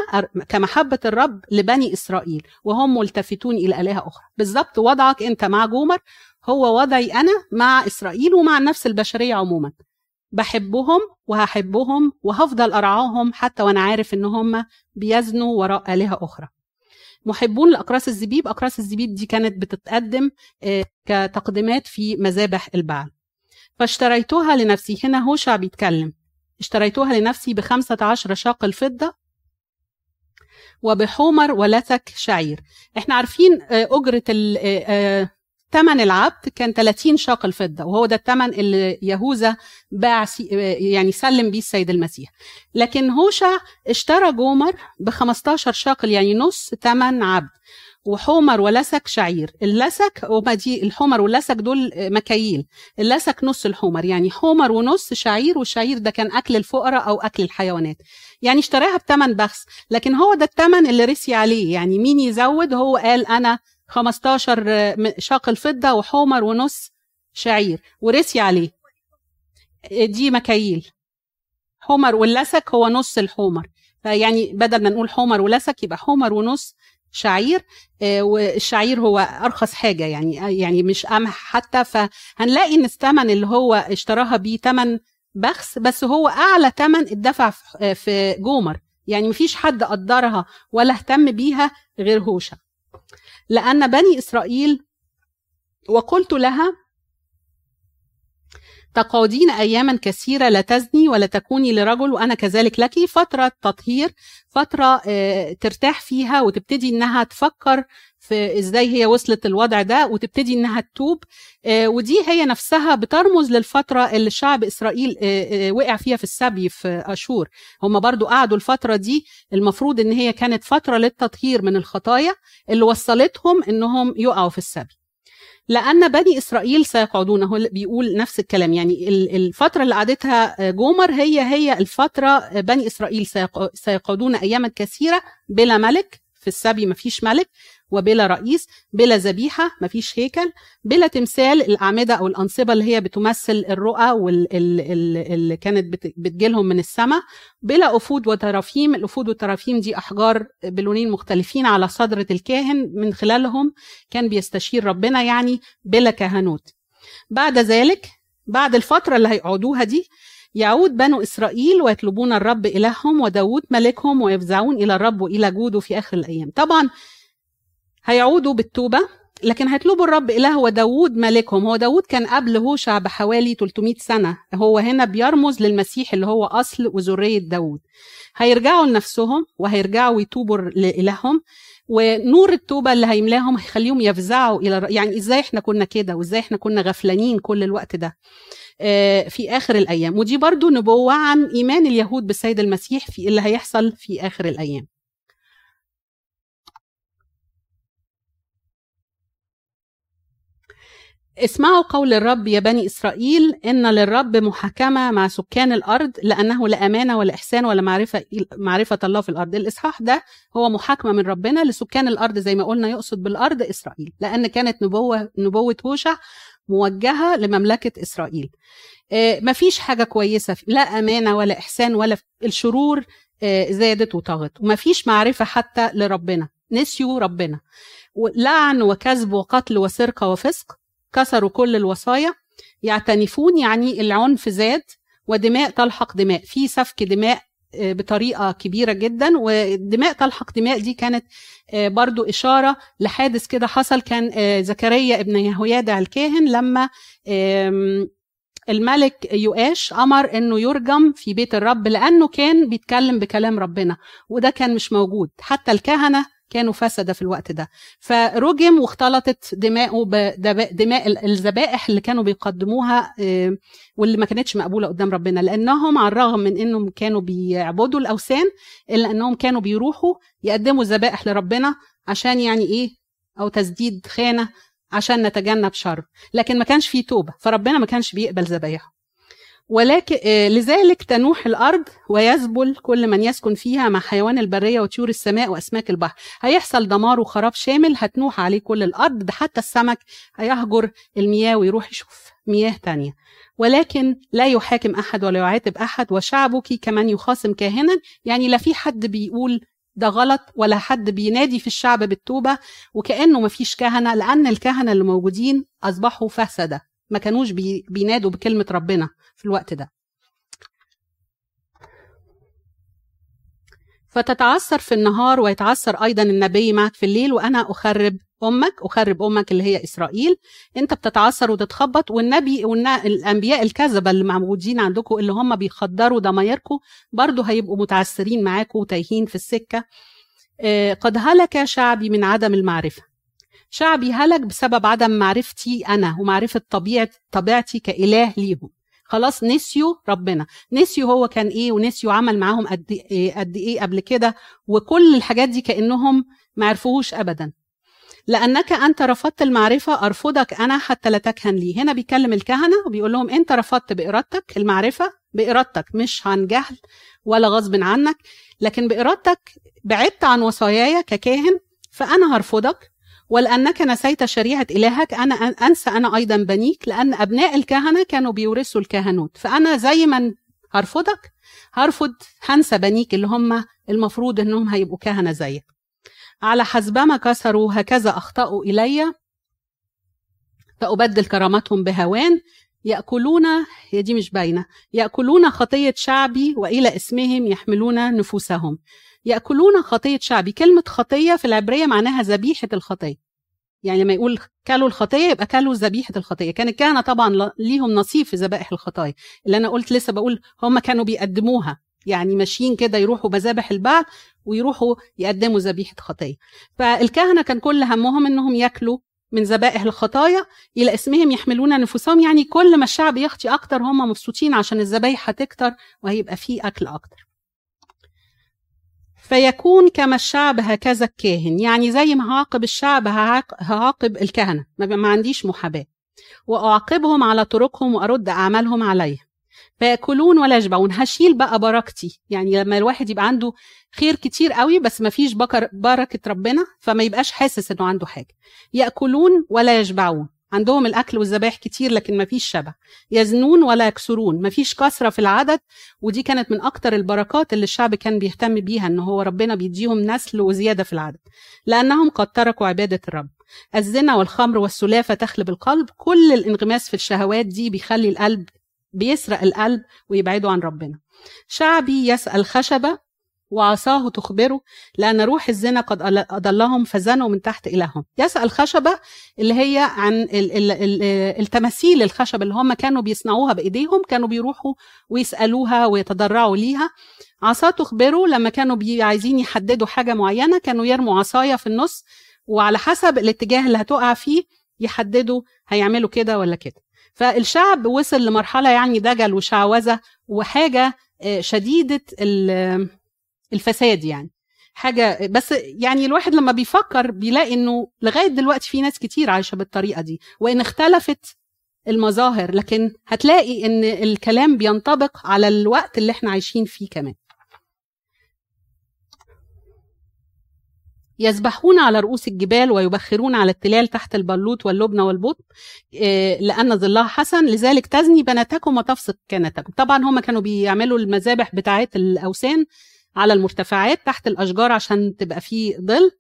كمحبة الرب لبني إسرائيل وهم ملتفتون إلى آلهة أخرى. بالظبط وضعك أنت مع جومر هو وضعي أنا مع إسرائيل ومع النفس البشرية عموما. بحبهم وهحبهم وهفضل أرعاهم حتى وأنا عارف إن هم بيزنوا وراء آلهة أخرى. محبون لأقراص الزبيب. أقراص الزبيب دي كانت بتتقدم كتقديمات في مذابح البعل فاشتريتها لنفسي. هنا هوشع بيتكلم. اشتريتها لنفسي بخمسة عشر شاق الفضة وبحمر ولثك شعير. إحنا عارفين أجرة ثمن العبد كان 30 شاق الفضة وهو ده الثمن اللي يهوذا باع يعني سلم بيه السيد المسيح. لكن هوشع اشترى جومر ب 15 شاقل يعني نص ثمن عبد وحمر ولسك شعير. اللسك هما دي الحمر واللسك دول مكاييل. اللسك نص الحمر يعني حمر ونص شعير والشعير ده كان أكل الفقراء أو أكل الحيوانات. يعني اشتراها بثمن بخس لكن هو ده الثمن اللي رسي عليه. يعني مين يزود؟ هو قال أنا 15 شاق الفضة وحمر ونص شعير ورسي عليه. دي مكاييل. حمر واللسك هو نص الحمر فيعني بدل ما نقول حمر ولسك يبقى حمر ونص شعير. والشعير هو أرخص حاجة يعني يعني مش قمح حتى. فهنلاقي إن الثمن اللي هو اشتراها بيه ثمن بخس بس هو أعلى ثمن اتدفع في جومر. يعني مفيش حد قدرها ولا اهتم بيها غير هوشع لأن بني إسرائيل وقلت لها تقعدين أياما كثيرة لا تزني ولا تكوني لرجل وأنا كذلك لك فترة تطهير فترة ترتاح فيها وتبتدي إنها تفكر في إزاي هي وصلت الوضع ده وتبتدي إنها تتوب. ودي هي نفسها بترمز للفترة اللي شعب إسرائيل وقع فيها في السبي في أشور. هم برضو قعدوا الفترة دي المفروض إن هي كانت فترة للتطهير من الخطايا اللي وصلتهم إنهم يقعوا في السبي. لأن بني إسرائيل سيقعدون هو بيقول نفس الكلام. يعني الفترة اللي قعدتها جومر هي هي الفترة بني إسرائيل سيقعدون أياما كثيرة بلا ملك. في السبي مفيش ملك. وبلا رئيس بلا ذبيحة مفيش هيكل بلا تمثال الأعمدة أو الأنصبة اللي هي بتمثل الرؤى اللي كانت بتجيلهم من السماء بلا أفود وترافيم. الأفود والترافيم دي أحجار بلونين مختلفين على صدرة الكاهن من خلالهم كان بيستشير ربنا يعني بلا كهنوت. بعد ذلك بعد الفترة اللي هيقعدوها دي يعود بنو إسرائيل ويطلبون الرب إلههم وداود ملكهم ويفزعون إلى الرب وإلى جوده في آخر الأيام. طبعا هيعودوا بالتوبة لكن هيطلبوا الرب إله وداود ملكهم. هو داود كان قبل هوشع بحوالي 300 سنة. هو هنا بيرمز للمسيح اللي هو أصل وذرية داود هيرجعوا لنفسهم وهيرجعوا يتوبوا لإلههم ونور التوبة اللي هيملاهم هيخليهم يفزعوا إلى يعني إزاي إحنا كنا كده؟ وإزاي إحنا كنا غفلانين كل الوقت ده؟ في آخر الأيام. ودي برضو نبوة عن إيمان اليهود بالسيد المسيح في اللي هيحصل في آخر الأيام. اسمعوا قول الرب يا بني إسرائيل إن للرب محاكمة مع سكان الأرض لأنه لا أمانة ولا إحسان ولا معرفة معرفة الله في الأرض. الإصحاح ده هو محاكمة من ربنا لسكان الأرض زي ما قلنا يقصد بالأرض إسرائيل لأن كانت نبوة نبوة هوشع موجهة لمملكة إسرائيل. مفيش حاجة كويسة لا أمانة ولا إحسان ولا الشرور زادت وطغت. ومفيش معرفة حتى لربنا نسيوا ربنا. لعن وكذب وقتل وسرقة وفسق كسروا كل الوصايا. يعتنفون يعني العنف زاد ودماء تلحق دماء. في سفك دماء بطريقة كبيرة جدا ودماء تلحق دماء دي كانت برضو إشارة لحادث كده حصل كان زكريا ابن يهويادع الكاهن لما الملك يؤاش أمر إنه يرجم في بيت الرب لأنه كان بيتكلم بكلام ربنا وده كان مش موجود. حتى الكهنة كانوا فسد في الوقت ده. فرجم واختلطت دماؤه بدماء الذبائح اللي كانوا بيقدموها واللي ما كانتش مقبولة قدام ربنا. لأنهم على الرغم من إنهم كانوا بيعبدوا الأوثان إلا إنهم كانوا بيروحوا يقدموا ذبائح لربنا عشان يعني إيه؟ أو تسديد خانة عشان نتجنب شر. لكن ما كانش فيه توبة فربنا ما كانش بيقبل ذبايحه. ولكن لذلك تنوح الأرض ويذبل كل من يسكن فيها مع حيوان البرية وطيور السماء وأسماك البحر. هيحصل دمار وخراب شامل هتنوح عليه كل الأرض ده حتى السمك هيهجر المياه ويروح يشوف مياه تانية. ولكن لا يحاكم أحد ولا يعاتب أحد وشعبك كمن يخاصم كاهنا. يعني لا في حد بيقول ده غلط ولا حد بينادي في الشعب بالتوبة وكأنه مفيش كهنة لأن الكهنة اللي موجودين أصبحوا فسدة ما كانوش بي بينادوا بكلمة ربنا في الوقت ده. فتتعثر في النهار ويتعثر أيضا النبي معك في الليل وأنا أخرب أمك أخرب أمك اللي هي إسرائيل. أنت بتتعثر وتتخبط والنبي والأنبياء الكذبة اللي موجودين عندكم اللي هم بيخدروا ضمايركم برضو هيبقوا متعثرين معاكم وتايهين في السكة. قد هلك شعبي من عدم المعرفة. شعبي هلك بسبب عدم معرفتي أنا ومعرفة طبيعة طبيعتي كإله ليهم. خلاص نسيوا ربنا. نسيوا هو كان إيه ونسيوا عمل معاهم قد إيه قد إيه قبل كده. وكل الحاجات دي كأنهم ما عرفوهوش ابدا. لأنك أنت رفضت المعرفة أرفضك أنا حتى لا تكهن لي. هنا بيكلم الكهنة وبيقول لهم أنت رفضت بإرادتك المعرفة؟ بإرادتك مش عن جهل ولا غصب عنك. لكن بإرادتك بعدت عن وصاياي ككاهن فأنا هرفضك ولأنك نسيت شريعة إلهك أنا أنسى أنا أيضا بنيك لأن أبناء الكهنة كانوا بيورثوا الكهنوت. فأنا زي ما هرفضك هرفض هنسى بنيك اللي هم المفروض أنهم هيبقوا كهنة زيك. على حسبما كسروا هكذا أخطأوا إلي. فأبدل كرامتهم بهوان. يأكلون هي دي مش باينة يأكلون خطية شعبي وإلى اسمهم يحملون نفوسهم. يأكلون خطية شعبي. كلمة خطية في العبرية معناها ذبيحة الخطية. يعني لما يقول كلوا الخطية يبقى كلوا ذبيحة الخطية. كان الكهنة طبعا ليهم نصيب في ذبائح الخطايا. اللي أنا قلت لسه بقول هم كانوا بيقدموها. يعني ماشيين كده يروحوا مذابح البعل ويروحوا يقدموا ذبيحة خطية. فالكهنة كان كل همهم إنهم ياكلوا من ذبائح الخطايا. إلى اسمهم يحملون نفوسهم. يعني كل ما الشعب يخطي أكتر هم مبسوطين عشان الذبايح هتكتر وهيبقى فيه أكل أكتر. فيكون كما الشعب هكذا الكاهن. يعني زي ما هعاقب الشعب هعاقب الكهنة. ما عنديش محاباة. وأعاقبهم على طرقهم وأرد أعمالهم عليه فيأكلون ولا يشبعون. هشيل بقى بركتي. يعني لما الواحد يبقى عنده خير كتير قوي بس ما فيش بركة ربنا فما يبقاش حاسس إنه عنده حاجة. يأكلون ولا يشبعون. عندهم الأكل والذبائح كتير لكن ما فيش شبع يزنون ولا يكسرون. ما فيش كثرة في العدد ودي كانت من أكتر البركات اللي الشعب كان بيهتم بيها إن هو ربنا بيديهم نسل وزيادة في العدد. لأنهم قد تركوا عبادة الرب. الزنا والخمر والسلافة تخلب القلب. كل الانغماس في الشهوات دي بيخلي القلب بيسرق القلب ويبعده عن ربنا. شعبي يسأل خشبة وعصاه تخبره لأن روح الزنا قد أضلهم فزنوا من تحت إلههم يسأل خشبة اللي هي عن التماثيل الخشب اللي هم كانوا بيصنعوها بإيديهم كانوا بيروحوا ويسألوها ويتضرعوا ليها. عصاه تخبره لما كانوا عايزين يحددوا حاجة معينة كانوا يرموا عصاية في النص وعلى حسب الاتجاه اللي هتقع فيه يحددوا هيعملوا كده ولا كده. فالشعب وصل لمرحلة يعني دجل وشعوذة وحاجة شديدة الفساد يعني. حاجة بس يعني الواحد لما بيفكر بيلاقي إنه لغاية دلوقتي في ناس كتير عايشة بالطريقة دي وإن اختلفت المظاهر لكن هتلاقي إن الكلام بينطبق على الوقت اللي إحنا عايشين فيه كمان. يسبحون على رؤوس الجبال ويبخرون على التلال تحت البلوط واللبنة والبطن لأن ظلها حسن لذلك تزني بناتكم وتفسق كنتكم طبعا هم كانوا بيعملوا المذابح بتاعت الأوثان على المرتفعات تحت الأشجار عشان تبقى فيه ظل.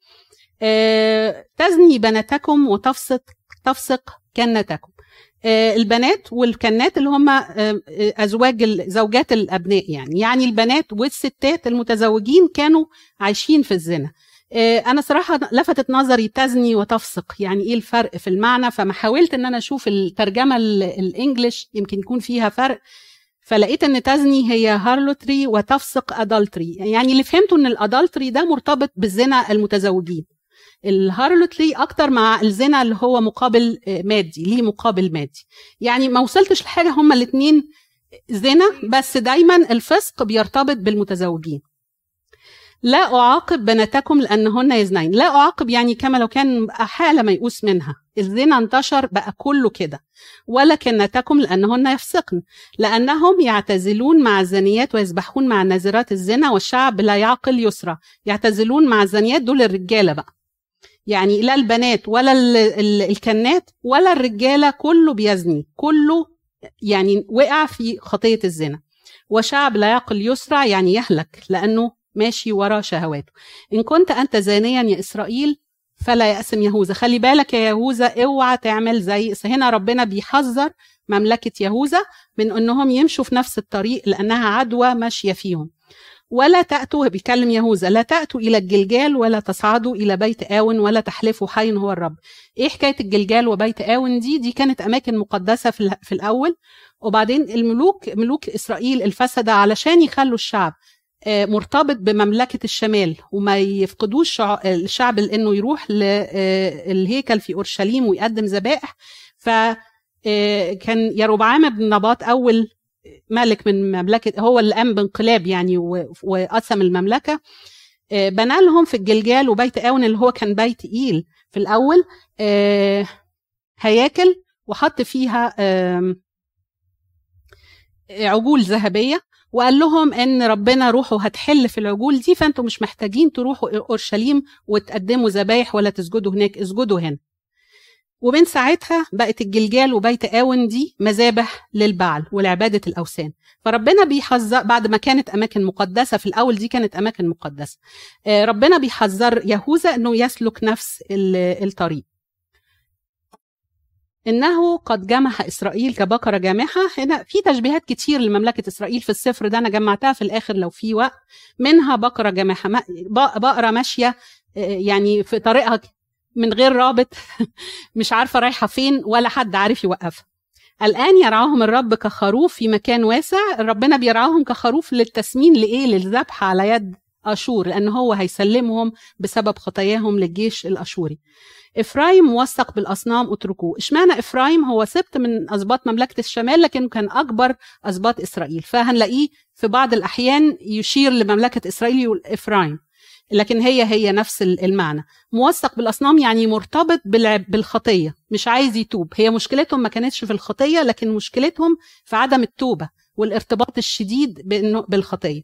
تزني بناتكم وتفسق تفسق كنتكم آه، البنات والكنات اللي هم آه، أزواج زوجات الأبناء يعني. يعني البنات والستات المتزوجين كانوا عايشين في الزنا. آه، أنا صراحة لفتت نظري تزني وتفسق. يعني إيه الفرق في المعنى؟ فما حاولت إن أنا أشوف الترجمة ال English يمكن يكون فيها فرق. فلقيت إن تزني هي harlotry وتفسق adultery. يعني اللي فهمته إن ال adultery ده مرتبط بالزنا المتزوجين. ال harlotry أكتر مع الزنا اللي هو مقابل آه، مادي ليه مقابل مادي. يعني ما وصلتش لحاجة هما الاثنين زنا بس دايما الفسق بيرتبط بالمتزوجين. لا أعاقب بناتكم لأنهن يزنين. لا أعاقب يعني كما لو كان حالة ميؤوس منها. الزنا انتشر بقى كله كده. ولكنتكم لأنهن يفسقن. لأنهم يعتزلون مع الزنيات ويسبحون مع نازرات الزنا والشعب لا يعقل يسرى يعتزلون مع الزنيات دول الرجالة بقى. يعني لا البنات ولا الكنات ولا الرجالة كله بيزني. كله يعني وقع في خطية الزنا. وشعب لا يعقل يسرع يعني يهلك. لأنه ماشي ورا شهواته. إن كنت أنت زانيا يا إسرائيل فلا يأسم يهوذا. خلي بالك يا يهوذا أوعى تعمل زي هنا ربنا بيحذر مملكة يهوذا من أنهم يمشوا في نفس الطريق لأنها عدوى ماشية فيهم. ولا تأتوا بيكلم يهوذا لا تأتوا إلى الجلجال ولا تصعدوا إلى بيت آون ولا تحلفوا حي هو الرب. إيه حكاية الجلجال وبيت آون دي؟ دي كانت أماكن مقدسة في, الأول. وبعدين الملوك ملوك إسرائيل الفسدة علشان يخلوا الشعب مرتبط بمملكة الشمال وما يفقدوش الشعب لأنه يروح للهيكل آه، في أورشليم ويقدم ذبائح. فكان آه، يروبعام بن نباط أول ملك من مملكة هو اللي قام بانقلاب يعني وقسم المملكة. بنى لهم في الجلجال وبيت آون اللي هو كان بيت إيل. في الأول هياكل وحط فيها عجول ذهبية. وقال لهم إن ربنا روحه هتحل في العجول دي فانتم مش محتاجين تروحوا أورشليم وتقدموا ذبايح ولا تسجدوا هناك اسجدوا هنا. ومن ساعتها بقت الجلجال وبيت آون دي مذابح للبعل ولعبادة الأوثان. فربنا بيحذر بعد ما كانت أماكن مقدسة في الأول دي كانت أماكن مقدسة. آه، ربنا بيحذر يهوذا أنه يسلك نفس الطريق. إنه قد جمح إسرائيل كبقرة جامحة. هنا في تشبيهات كتير لمملكة إسرائيل في السفر ده أنا جمعتها في الآخر لو في وقت. منها بقرة جامحة بقرة ماشية آه، يعني في طريقها من غير رابط *laughs* مش عارفة رايحة فين ولا حد عارف يوقفها. الآن يرعاهم الرب كخروف في مكان واسع. ربنا بيرعاهم كخروف للتسمين لإيه؟ للذبح على يد أشور لأن هو هيسلمهم بسبب خطاياهم للجيش الأشوري. إفرايم موثق بالأصنام اتركوه. إشمعنى إفرايم؟ هو سبط من أسباط مملكة الشمال لكن كان أكبر أسباط إسرائيل. فهنلاقيه في بعض الأحيان يشير لمملكة إسرائيل إفرايم. لكن هي هي نفس المعنى. موثق بالأصنام يعني مرتبط بالخطية مش عايز يتوب. هي مشكلتهم ما كانتش في الخطية لكن مشكلتهم في عدم التوبة. والارتباط الشديد بالخطية.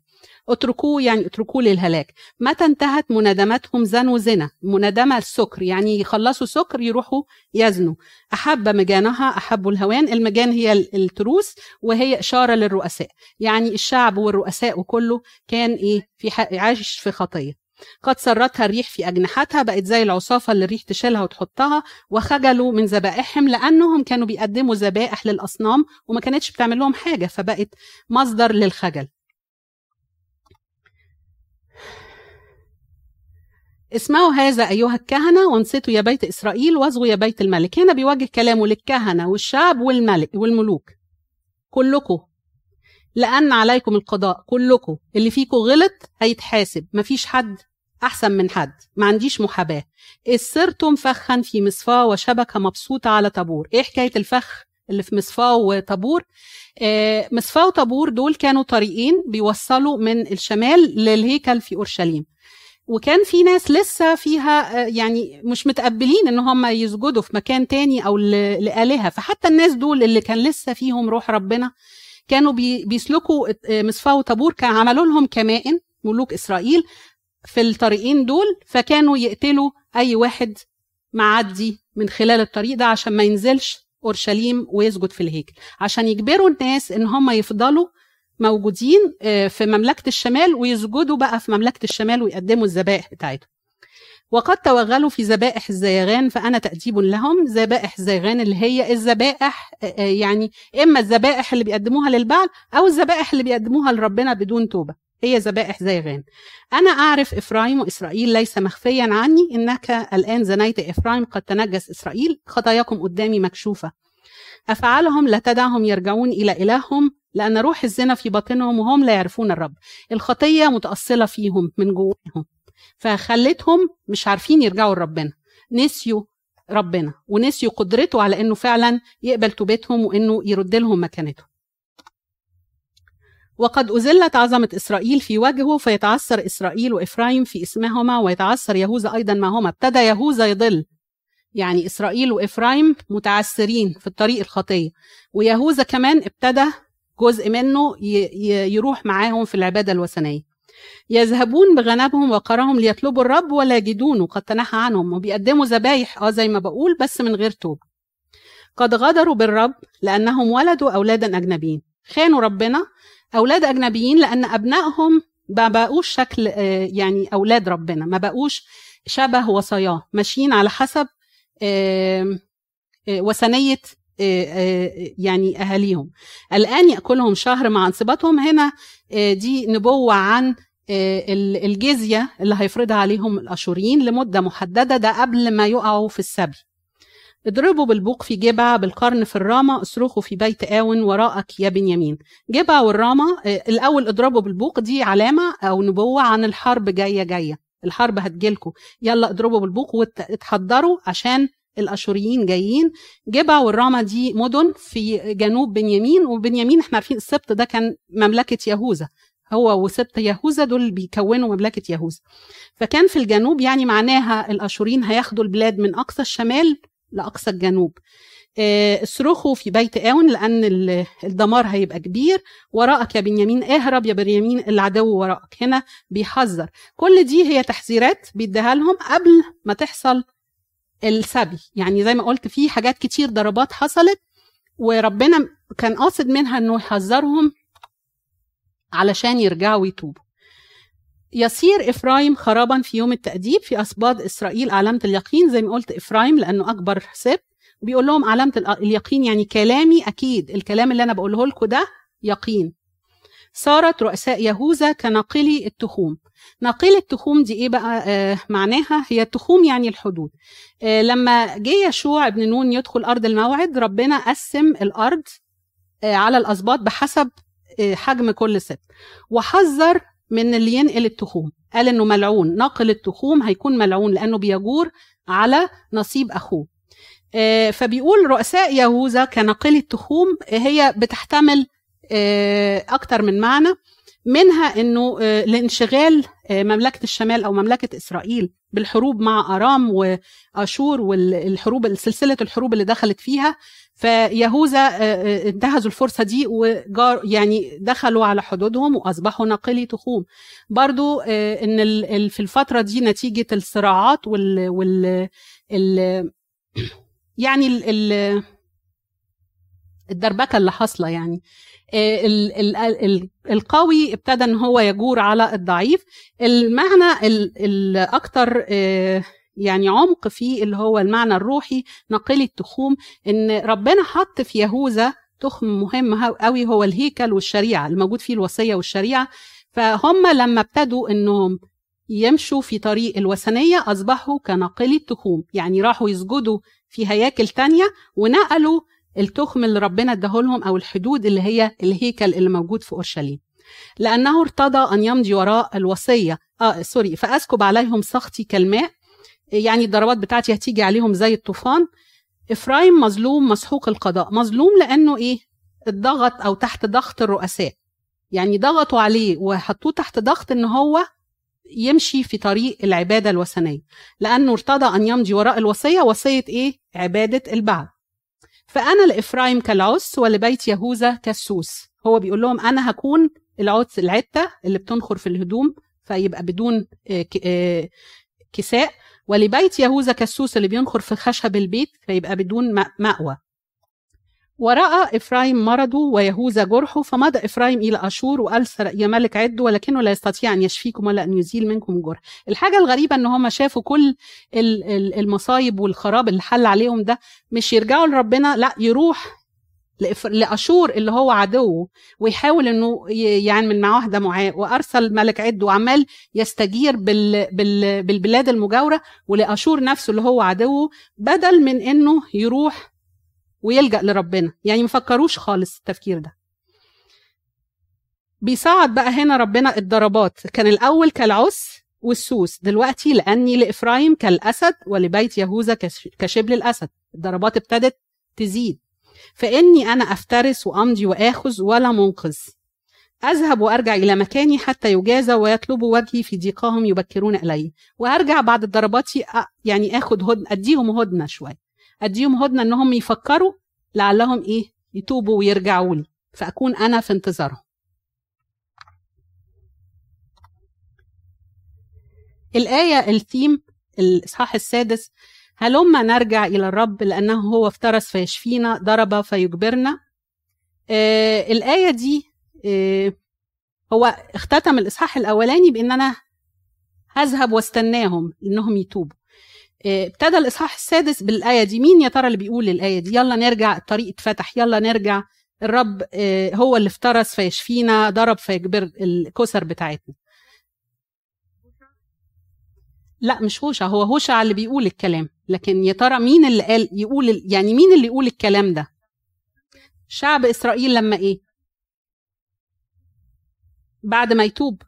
اتركوه يعني اتركوه للهلاك. متى انتهت منادمتهم زنوا زنا؟ منادمة السكر يعني يخلصوا سكر يروحوا يزنوا. أحب مجانها أحبوا الهوان. المجان هي التروس وهي إشارة للرؤساء. يعني الشعب والرؤساء وكله كان إيه في عايش في خطية. قد سرتها الريح في أجنحتها بقت زي العصافة اللي الريح تشيلها وتحطها وخجلوا من ذبائحهم لأنهم كانوا بيقدموا ذبائح للأصنام وما كانتش بتعمل لهم حاجة فبقت مصدر للخجل. اسمعوا هذا أيها الكهنة وانصتوا يا بيت إسرائيل واصغوا يا بيت الملك. هنا بيوجه كلامه للكهنة والشعب والملك والملوك. كلكم. لأن عليكم القضاء كلكم. اللي فيكم غلط هيتحاسب. مفيش حد أحسن من حد. ما عنديش محاباة. إذ صرتم فخا في مصفاة وشبكة مبسوطة على طابور. إيه حكاية الفخ اللي في مصفاة وطابور؟ آه مصفاة وطابور دول كانوا طريقين بيوصلوا من الشمال للهيكل في أورشليم. وكان في ناس لسه فيها آه، يعني مش متقبلين إن هم يسجدوا في مكان تاني أو لآلهة. فحتى الناس دول اللي كان لسه فيهم روح ربنا كانوا بيسلكوا آه، مصفاة وطابور كان عملوا لهم كمائن ملوك إسرائيل في الطريقين دول فكانوا يقتلوا أي واحد معدي من خلال الطريق ده عشان ما ينزلش أورشليم ويسجد في الهيكل. عشان يجبروا الناس إن هم يفضلوا موجودين آه، في مملكة الشمال ويسجدوا بقى في مملكة الشمال ويقدموا الذبائح بتاعتهم. وقد توغلوا في ذبائح الزيغان فأنا تأديب لهم ذبائح الزيغان اللي هي الذبائح يعني إما الذبائح اللي بيقدموها للبعل أو الذبائح اللي بيقدموها لربنا بدون توبة. هي ذبائح زيغان. أنا أعرف إفرايم وإسرائيل ليس مخفيا عني إنك الآن زنيت إفرايم قد تنجس إسرائيل خطاياكم قدامي مكشوفة. أفعالهم لا تدعهم يرجعون إلى إلههم لأن روح الزنا في باطنهم وهم لا يعرفون الرب. الخطية متأصلة فيهم من جواهم فخلتهم مش عارفين يرجعوا لربنا. نسيوا ربنا ونسيوا قدرته على إنه فعلا يقبل توبتهم وإنه يرد لهم مكانتهم وقد أزلت عظمة إسرائيل في وجهه فيتعثر إسرائيل وإفرايم في اسمهما ويتعثر يهوذا أيضا معهما ابتدى يهوذا يضل. يعني إسرائيل وإفرايم متعثرين في الطريق الخطية. ويهوذا كمان ابتدى جزء منه يروح معاهم في العبادة الوثنية. يذهبون بغنمهم وقرهم ليطلبوا الرب ولا يجدونه قد تنحى عنهم وبيقدموا ذبايح آه زي ما بقول بس من غير توب قد غدروا بالرب لأنهم ولدوا أولادا أجنبيين. خانوا ربنا أولاد أجنبيين لأن أبنائهم ما بقوش شكل آه، يعني أولاد ربنا ما بقوش شبه وصاياه ماشيين على حسب آه، وثنية يعني أهاليهم. الآن يأكلهم شهر مع انصباتهم هنا دي نبوة عن الجزية اللي هيفرضها عليهم الأشوريين لمدة محددة ده قبل ما يقعوا في السبي. اضربوا بالبوق في جبع بالقرن في الرامة اصرخوا في بيت آون وراءك يا بنيامين. جبع والرامة الأول اضربوا بالبوق دي علامة أو نبوة عن الحرب جاية جاية. الحرب هتجيلكم يلا اضربوا بالبوق واتحضروا عشان الآشوريين جايين. جبع والرامة دي مدن في جنوب بنيامين وبنيامين إحنا عارفين السبط ده كان مملكة يهوذا. هو وسبط يهوذا دول بيكونوا مملكة يهوذا. فكان في الجنوب يعني معناها الأشوريين هياخدوا البلاد من أقصى الشمال لأقصى الجنوب. آه، اصرخوا في بيت آون لأن الدمار هيبقى كبير. وراءك يا بنيامين اهرب يا بنيامين العدو وراءك. هنا بيحذر. كل دي هي تحذيرات بيديها لهم قبل ما تحصل السبي. يعني زي ما قلت في حاجات كتير ضربات حصلت وربنا كان قاصد منها إنه يحذرهم علشان يرجعوا ويتوبوا يصير إفرايم خرابا في يوم التأديب في أسباط إسرائيل علامة اليقين زي ما قلت إفرايم لأنه أكبر سبط بيقول لهم علامة اليقين يعني كلامي أكيد. الكلام اللي أنا بقوله لكم ده يقين. صارت رؤساء يهوذا كناقلي التخوم. ناقل التخوم دي إيه بقى؟ آه معناها هي التخوم يعني الحدود. آه لما جه يشوع ابن نون يدخل أرض الموعد ربنا قسم الأرض آه على الاسباط بحسب حجم كل ست. وحذر من اللي ينقل التخوم. قال إنه ملعون. ناقل التخوم هيكون ملعون لأنه بيجور على نصيب أخوه. آه، فبيقول رؤساء يهوذا كناقل التخوم هي بتحتمل آه، أكتر من معنى. منها إنه آه، لانشغال مملكة الشمال أو مملكة إسرائيل بالحروب مع أرام وأشور والحروب سلسلة الحروب اللي دخلت فيها. فيهوذا انتهزوا الفرصة دي وجار يعني دخلوا على حدودهم وأصبحوا ناقلي تخوم. برضو إن في الفترة دي نتيجة الصراعات وال, وال ال يعني ال الدربكة اللي حاصلة يعني. آه، القوي ابتدى إن هو يجور على الضعيف. المعنى الاكثر آه، يعني عمق فيه اللي هو المعنى الروحي نقل التخوم إن ربنا حط في يهوذا تخم مهم قوي هو الهيكل والشريعة الموجود فيه الوصية والشريعة. فهم لما ابتدوا إنهم يمشوا في طريق الوثنية أصبحوا كناقلي التخوم يعني راحوا يسجدوا في هياكل تانية ونقلوا التخم اللي ربنا اداهولهم أو الحدود اللي هي الهيكل اللي موجود في أورشليم. لأنه ارتضى أن يمضي وراء الوصية. آه sorry فأسكب عليهم سخطي كالماء يعني الضربات بتاعتي هتيجي عليهم زي الطوفان. إفرايم مظلوم مسحوق القضاء. مظلوم لأنه إيه؟ اتضغط أو تحت ضغط الرؤساء. يعني ضغطوا عليه وحطوه تحت ضغط إن هو يمشي في طريق العبادة الوثنية. لأنه ارتضى أن يمضي وراء الوصية. وصية إيه؟ عبادة البعل فأنا لإفرايم كالعس ولبيت يهوذا كالسوس هو بيقول لهم أنا هكون العدس العتة اللي بتنخر في الهدوم فيبقى بدون آه، آه، كساء. ولبيت يهوذا كالسوس اللي بينخر في خشب البيت فيبقى بدون مأوى. ورأى إفرايم مرضه ويهوذا جرحه فمضى إفرايم إلى أشور وقال يا ملك عدوا ولكنه لا يستطيع أن يشفيكم ولا أن يزيل منكم جرح. الحاجة الغريبة أن هم شافوا كل المصايب والخراب اللي حل عليهم ده مش يرجعوا لربنا لأ يروح لأشور اللي هو عدوه ويحاول إنه يعمل معاه وحدة معاه وأرسل ملك عد وعمال يستجير بال بال بالبلاد المجاورة ولأشور نفسه اللي هو عدوه بدل من إنه يروح ويلجأ لربنا. يعني مفكروش خالص التفكير ده. بيصعد بقى هنا ربنا الضربات. كان الأول كالعس والسوس دلوقتي لأني لإفرايم كالأسد ولبيت يهوذا كشبل الأسد. الضربات ابتدت تزيد. فإني أنا أفترس وأمضي وآخذ ولا منقذ. أذهب وأرجع إلى مكاني حتى يجازى ويطلبوا وجهي في ضيقهم يبكرون إلي. وهرجع بعد الضربات يعني آخد هدن أديهم هدنة شوية. أديهم هدنة إنهم يفكروا لعلهم إيه؟ يتوبوا ويرجعوا لي فأكون أنا في انتظارهم. الآية الثيم الإصحاح السادس هلما نرجع إلى الرب لأنه هو افترس فيشفينا ضرب فيجبرنا؟ آه الآية دي آه هو اختتم الإصحاح الأولاني بأن أنا هذهب واستناهم إنهم يتوبوا. آه ابتدى الإصحاح السادس بالآية دي. مين يا ترى اللي بيقول الآية دي؟ يلا نرجع الطريق اتفتح يلا نرجع. الرب آه هو اللي افترس فيشفينا ضرب فيجبر الكسر بتاعتنا. لا مش هوشع هو هوشع اللي بيقول الكلام. لكن يا ترى مين اللي قال يقول يعني مين اللي يقول الكلام ده؟ شعب إسرائيل لما إيه؟ بعد ما يتوب.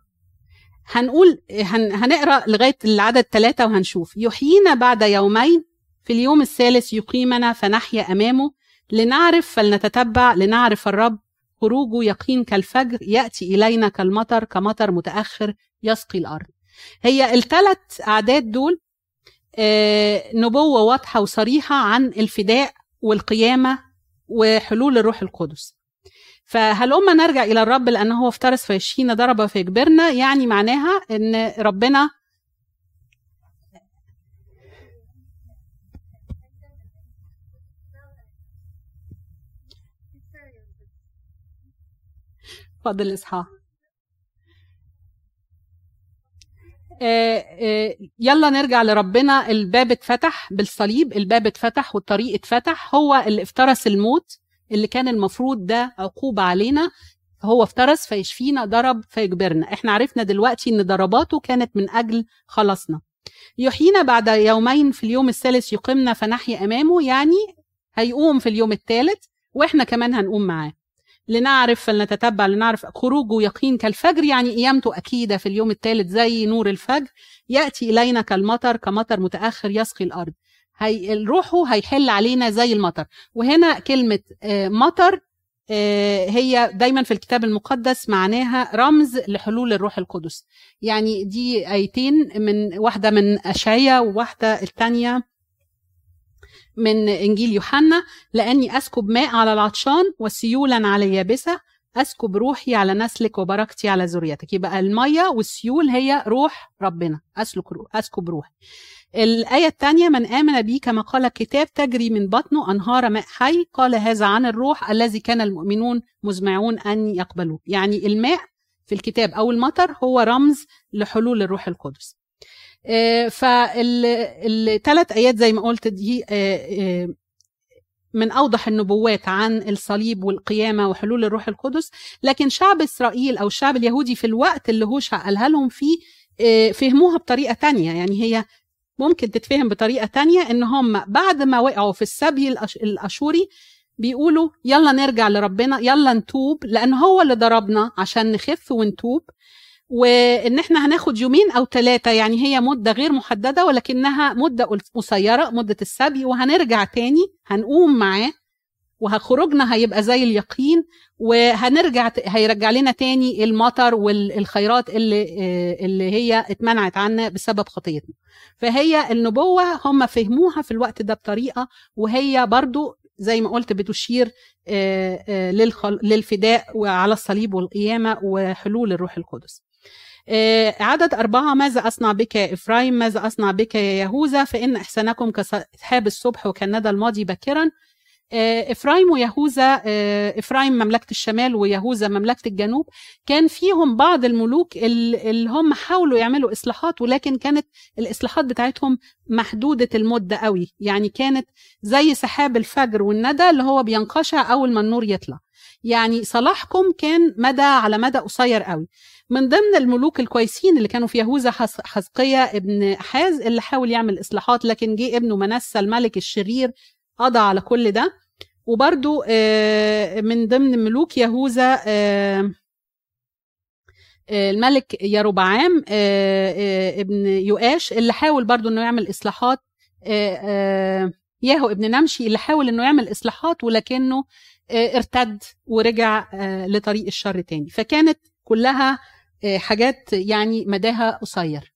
هنقول هن هنقرأ لغاية العدد ثلاثة وهنشوف. يحيينا بعد يومين في اليوم الثالث يقيمنا فنحيا أمامه. لنعرف فلنتتبع لنعرف الرب. خروجه يقين كالفجر يأتي إلينا كالمطر كمطر متأخر يسقي الأرض. هي الثلاث أعداد دول نبوة واضحة وصريحة عن الفداء والقيامة وحلول الروح القدس. فهلما نرجع إلى الرب لأنه هو افترس فيشفينا ضرب فيجبرنا؟ يعني معناها إن ربنا فضل إصحاح آه، آه، يلا نرجع لربنا. الباب اتفتح بالصليب الباب اتفتح والطريق اتفتح. هو اللي افترس الموت اللي كان المفروض ده عقوبة علينا. هو افترس فيشفينا ضرب فيجبرنا. إحنا عرفنا دلوقتي إن ضرباته كانت من أجل خلاصنا. يحيينا بعد يومين في اليوم الثالث يقيمنا فنحيا أمامه يعني هيقوم في اليوم الثالث وإحنا كمان هنقوم معاه. لنعرف فلنتتبع لنعرف خروجه يقين كالفجر. يعني قيامته أكيدة في اليوم الثالث زي نور الفجر. يأتي إلينا كالمطر كمطر متأخر يسقي الأرض. هي روحه هيحل علينا زي المطر. وهنا كلمة آه، مطر آه، هي دايما في الكتاب المقدس معناها رمز لحلول الروح القدس. يعني دي ايتين من واحدة من اشعيا وواحدة الثانية من إنجيل يوحنا لأني أسكب ماء على العطشان وسيولا على اليابسة. أسكب روحي على نسلك وبركتي على ذريتك. يبقى المية والسيول هي روح ربنا. أسلك روح أسكب روحي. الآية الثانية من آمن بي كما قال الكتاب تجري من بطنه أنهار ماء حي قال هذا عن الروح الذي كان المؤمنون مزمعون أن يقبلوه يعني الماء في الكتاب أو المطر هو رمز لحلول الروح القدس. فالثلاث آيات زي ما قلت دي آه، آه، من أوضح النبوات عن الصليب والقيامة وحلول الروح القدس. لكن شعب إسرائيل أو الشعب اليهودي في الوقت اللي هوشع قالها لهم فيه فهموها بطريقة تانية. يعني هي ممكن تتفهم بطريقة تانية إن هم بعد ما وقعوا في السبي الأشوري بيقولوا يلا نرجع لربنا يلا نتوب لأن هو اللي ضربنا عشان نخف ونتوب. وإن إحنا هناخد يومين أو ثلاثة يعني هي مدة غير محددة ولكنها مدة قصيرة مدة السبي وهنرجع تاني هنقوم معاه وخروجنا هيبقى زي اليقين وهنرجع هيرجع لنا تاني المطر والخيرات اللي اللي هي اتمنعت عنا بسبب خطيتنا. فهي النبوة هم فهموها في الوقت ده بطريقة وهي برضو زي ما قلت بتشير للفداء وعلى الصليب والقيامة وحلول الروح القدس. آه، عدد أربعة ماذا أصنع بك يا إفرايم؟ ماذا أصنع بك يا يهوذا؟ فإن إحسانكم كسحاب الصبح وكالندى الماضي باكرا آه، إفرايم ويهوذا آه، إفرايم مملكة الشمال ويهوذا مملكة الجنوب. كان فيهم بعض الملوك اللي هم حاولوا يعملوا إصلاحات ولكن كانت الإصلاحات بتاعتهم محدودة المدة قوي. يعني كانت زي سحاب الفجر والندى اللي هو بينقشع أول ما النور يطلع. يعني صلاحكم كان مدى على مدى قصير قوي. من ضمن الملوك الكويسين اللي كانوا في يهوذا حزقية ابن حاز اللي حاول يعمل إصلاحات لكن جه ابنه منسى الملك الشرير قضى على كل ده. وبرده آه، من ضمن ملوك يهوذا آه، آه، الملك يروبعام ابن يؤاش اللي حاول برضو إنه يعمل إصلاحات ياهو ابن نمشي اللي حاول إنه يعمل إصلاحات ولكنه ارتد ورجع لطريق الشر تاني. فكانت كلها حاجات يعني مداها قصير.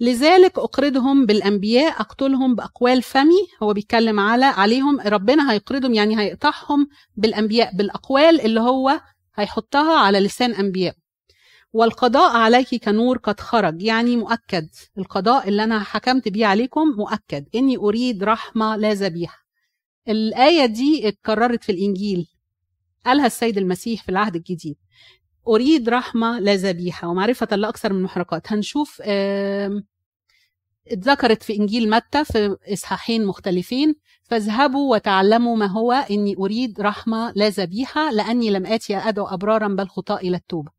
لذلك أقرضهم بالأنبياء أقتلهم بأقوال فمي. هو بيتكلم على عليهم. ربنا هيقرضهم يعني هيقطعهم بالأنبياء بالأقوال اللي هو هيحطها على لسان أنبياء. والقضاء عليك كنور قد خرج. يعني مؤكد. القضاء اللي أنا حكمت بيه عليكم مؤكد. إني أريد رحمة لا ذبيحة. الآية دي اتكررت في الإنجيل. قالها السيد المسيح في العهد الجديد. أريد رحمة لا ذبيحة ومعرفة لا أكثر من محرقات هنشوف اتذكرت في إنجيل متى؟ في إصحاحين مختلفين. فاذهبوا وتعلموا ما هو إني أريد رحمة لا ذبيحة لأني لم آتي أدعو أبرارا بل خطاء إلى التوبة.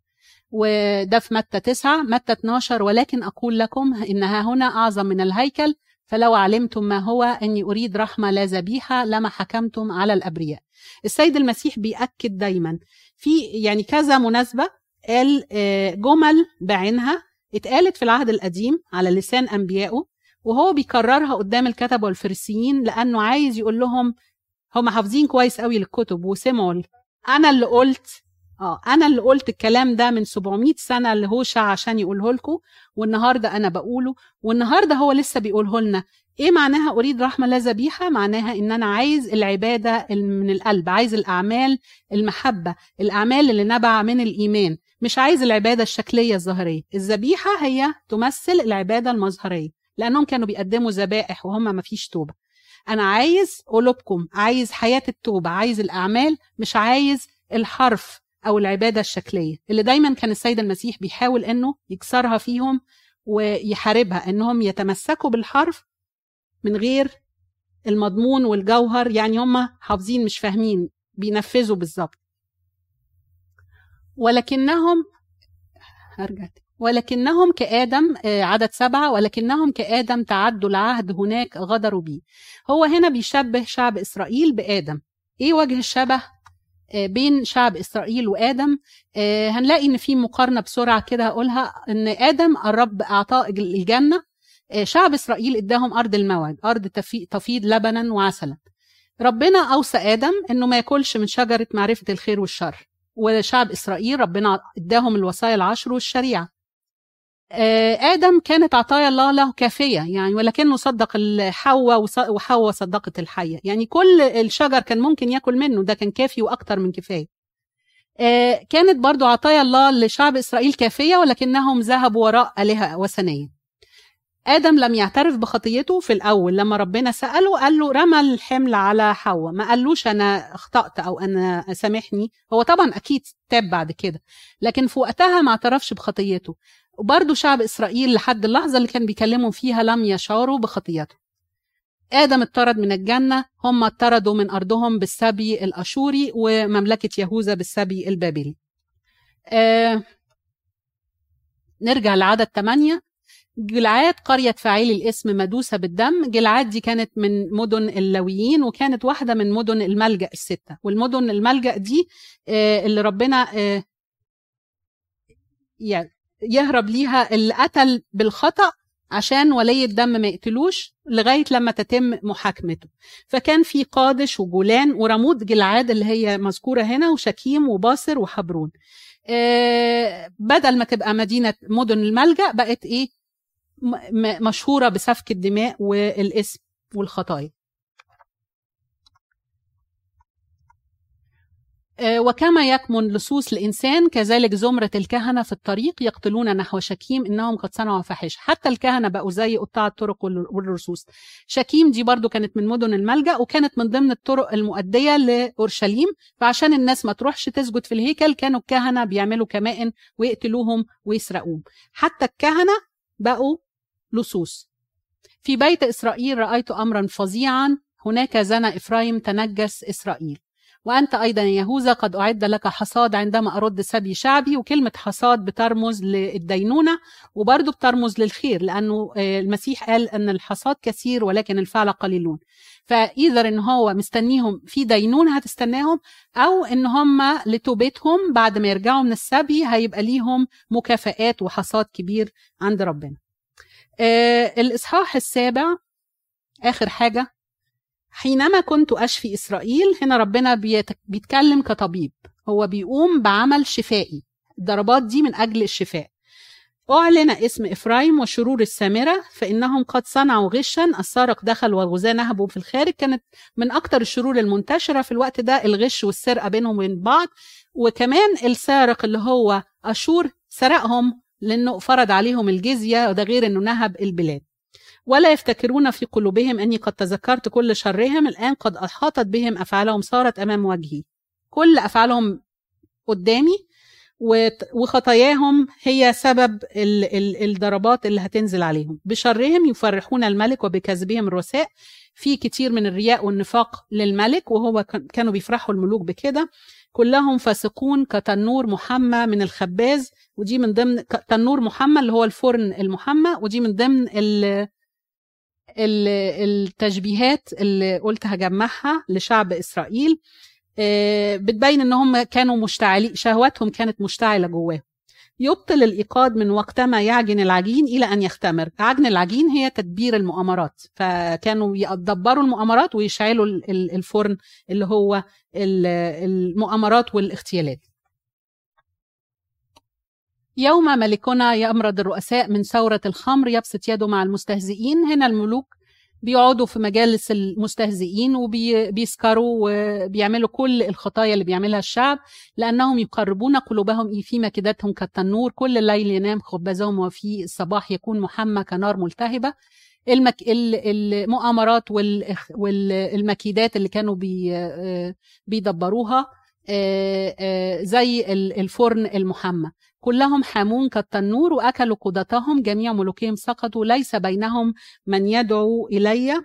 وده في متى تسعة؟ متى 12 ولكن أقول لكم إنها هنا أعظم من الهيكل. فلو علمتم ما هو أني أريد رحمة لا ذبيحة لما حكمتم على الأبرياء. السيد المسيح بيأكد دايما. في يعني كذا مناسبة قال آه، جمل بعينها اتقالت في العهد القديم على لسان أنبيائه وهو بيكررها قدام الكتبة والفريسيين لأنه عايز يقول لهم هم حافظين كويس قوي للكتب وسمعوا أنا اللي قلت آه أنا اللي قلت الكلام ده من 700 سنة لهوشع عشان يقوله لكم والنهاردة أنا بقوله والنهاردة هو لسه بيقوله لنا. إيه معناها أريد رحمة لا ذبيحة؟ معناها إن أنا عايز العبادة من القلب عايز الأعمال المحبة الأعمال اللي نبع من الإيمان. مش عايز العبادة الشكلية الظاهرية. الذبيحة هي تمثل العبادة المظهرية لأنهم كانوا بيقدموا ذبائح وهم ما فيش توبة. أنا عايز قلوبكم عايز حياة التوبة عايز الأعمال مش عايز الحرف. أو العبادة الشكلية اللي دايما كان السيد المسيح بيحاول إنه يكسرها فيهم ويحاربها إنهم يتمسكوا بالحرف من غير المضمون والجوهر يعني هم حافظين مش فاهمين بينفذوا بالظبط. ولكنهم هرجع ولكنهم كآدم آه، عدد سبعة ولكنهم كآدم تعدوا العهد هناك غدروا بيه. هو هنا بيشبه شعب إسرائيل بآدم. إيه وجه الشبه؟ بين شعب إسرائيل وآدم آه، هنلاقي إن في مقارنة بسرعة كده هقولها إن آدم الرب أعطاه الجنة آه، شعب إسرائيل إداهم أرض الموعد أرض تفيض لبنا وعسلا. ربنا أوصى آدم إنه ما ياكلش من شجرة معرفة الخير والشر وشعب إسرائيل ربنا إداهم الوصايا العشر والشريعة. آدم كانت عطايا الله له كافية يعني ولكنه صدق حواء وحواء صدقت الحية. يعني كل الشجر كان ممكن ياكل منه ده كان كافي وأكتر من كفاية. كانت برضو عطايا الله لشعب إسرائيل كافية ولكنهم ذهبوا وراء آلهة وثنية. آدم لم يعترف بخطيته في الأول. لما ربنا سأله قال له رمى الحمل على حواء. ما قالوش أنا أخطأت أو أنا سامحني. هو طبعا أكيد تاب بعد كده لكن في وقتها ما اعترفش بخطيته. وبرضه شعب إسرائيل لحد اللحظة اللي كان بيكلموا فيها لم يشعروا بخطيته آدم اطرد من الجنة هم اطردوا من أرضهم بالسبي الأشوري ومملكة يهوذا بالسبي البابلي. آه نرجع لعدد 8 جلعاد قرية فاعلي الاسم مدوسة بالدم. جلعاد دي كانت من مدن اللويين وكانت واحدة من مدن الملجأ الستة. والمدن الملجأ دي آه اللي ربنا آه يعني يهرب ليها اللي قتل بالخطأ عشان ولي الدم ما يقتلوش لغاية لما تتم محاكمته. فكان في قادش وجولان ورمود جلعاد اللي هي مذكورة هنا وشكيم وباصر وحبرون. آه بدل ما تبقى مدينة مدن الملجأ بقت إيه؟ مشهورة بسفك الدماء والاسم والخطايا. وكما يكمن لصوص الإنسان كذلك زمرة الكهنة في الطريق يقتلون نحو شكيم إنهم قد صنعوا فاحشة. حتى الكهنة بقوا زي قطاع الطرق والرصوص. شكيم دي برضو كانت من مدن الملجأ وكانت من ضمن الطرق المؤدية لأورشليم. فعشان الناس ما تروحش تسجد في الهيكل كانوا الكهنة بيعملوا كمائن ويقتلوهم ويسرقوهم. حتى الكهنة بقوا لصوص. في بيت إسرائيل رأيت أمرا فظيعا. هناك زنى إفرايم تنجس إسرائيل. وأنت أيضا يا يهوذا قد أعد لك حصاد عندما أرد سبي شعبي وكلمة حصاد بترمز للدينونة وبرضه بترمز للخير لأنه آه، المسيح قال أن الحصاد كثير ولكن الفعلة قليلون. فإذا إن هو مستنيهم في دينونة هتستناهم أو إن هم لتوبتهم بعد ما يرجعوا من السبي هيبقى ليهم مكافآت وحصاد كبير عند ربنا. آه الإصحاح السابع آخر حاجة. حينما كنت أشفي إسرائيل هنا ربنا بيتكلم كطبيب. هو بيقوم بعمل شفائي. الضربات دي من أجل الشفاء. أعلن اسم إفرايم وشرور السامرة فإنهم قد صنعوا غشا. السارق دخل والغزاة نهبوا في الخارج. كانت من أكتر الشرور المنتشرة في الوقت ده الغش والسرقة بينهم وبين بعض. وكمان السارق اللي هو أشور سرقهم لأنه فرض عليهم الجزية وده غير أنه نهب البلاد. ولا يفتكرون في قلوبهم أني قد تذكرت كل شرهم الآن قد أحاطت بهم أفعالهم صارت أمام وجهي. كل أفعالهم قدامي وخطاياهم هي سبب الضربات اللي هتنزل عليهم. بشرهم يفرحون الملك وبكذبهم الرساء. في كتير من الرياء والنفاق للملك وهو كانوا بيفرحوا الملوك بكده. كلهم فاسقون كتنور محمى من الخباز ودي من ضمن تنور محمى اللي هو الفرن المحمى ودي من ضمن التشبيهات اللي قلت هجمعها لشعب إسرائيل آه، بتبين إن هم كانوا مشتعلين شهواتهم كانت مشتعلة جواهم. يبطل الإيقاد من وقتما يعجن العجين إلى أن يختمر. عجن العجين هي تدبير المؤامرات. فكانوا يدبروا المؤامرات ويشعلوا الفرن اللي هو المؤامرات والاغتيالات يوم ملكنا يمرض الرؤساء من ثورة الخمر يبسط يده مع المستهزئين. هنا الملوك بيقعدوا في مجالس المستهزئين وبيسكروا وبيعملوا كل الخطايا اللي بيعملها الشعب لأنهم يقربون قلوبهم في مكيدتهم كالتنور. كل الليل ينام خبزهم وفي الصباح يكون محمى كنار ملتهبة. المك... المؤامرات والمكيدات اللي كانوا بي... بيدبروها آه، آه، زي الفرن المحمى. كلهم حامون كالتنور وأكلوا قضاتهم. جميع ملوكهم سقطوا. ليس بينهم من يدعو إلي.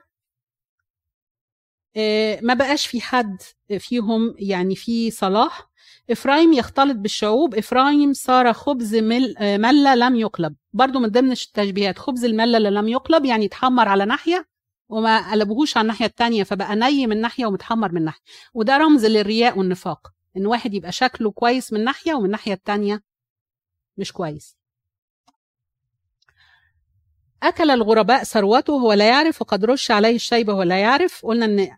آه، ما بقاش في حد فيهم يعني في صلاح. إفرايم يختلط بالشعوب. إفرايم صار خبز مل ملة لم يقلب. برضو من ضمن التشبيهات خبز الملة اللي لم يقلب يعني يتحمر على ناحية وما قلبوهوش على الناحية التانية فبقى ني من ناحية ومتحمر من ناحية. وده رمز للرياء والنفاق إن واحد يبقى شكله كويس من ناحية ومن الناحية التانية مش كويس. أكل الغرباء ثروته وهو لا يعرف وقد رش عليه الشيبة وهو لا يعرف. قلنا إن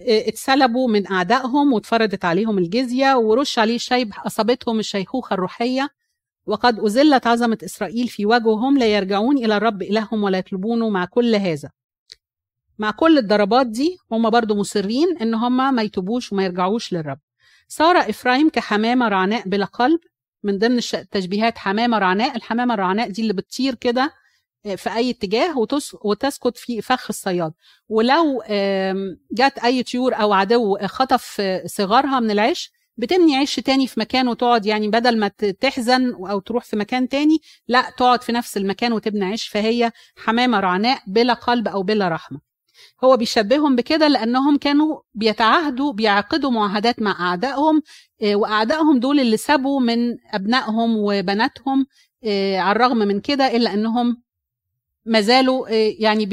اتسلبوا من أعدائهم واتفرضت عليهم الجزية ورش عليه الشيب أصابتهم الشيخوخة الروحية. وقد أزلت عظمة إسرائيل في وجههم لا يرجعون إلى الرب إلههم ولا يطلبونه مع كل هذا. مع كل الضربات دي هم برضو مصرين إن هم ما يتوبوش وما يرجعوش للرب. صار إفرايم كحمامة رعناء بلا قلب من ضمن التشبيهات حمامة رعناء. الحمامة الرعناء دي اللي بتطير كده آه، في أي اتجاه وتسقط في فخ الصياد. ولو جت أي طيور أو عدو خطف صغارها من العش بتبني عش تاني في مكان وتقعد يعني بدل ما تحزن أو تروح في مكان تاني لا تقعد في نفس المكان وتبني عش فهي حمامة رعناء بلا قلب أو بلا رحمة. هو بيشبههم بكده لأنهم كانوا بيتعاهدوا بيعقدوا معاهدات مع أعدائهم آه، وأعدائهم دول اللي سابوا من أبنائهم وبناتهم آه، على الرغم من كده إلا أنهم ما زالوا آه، يعني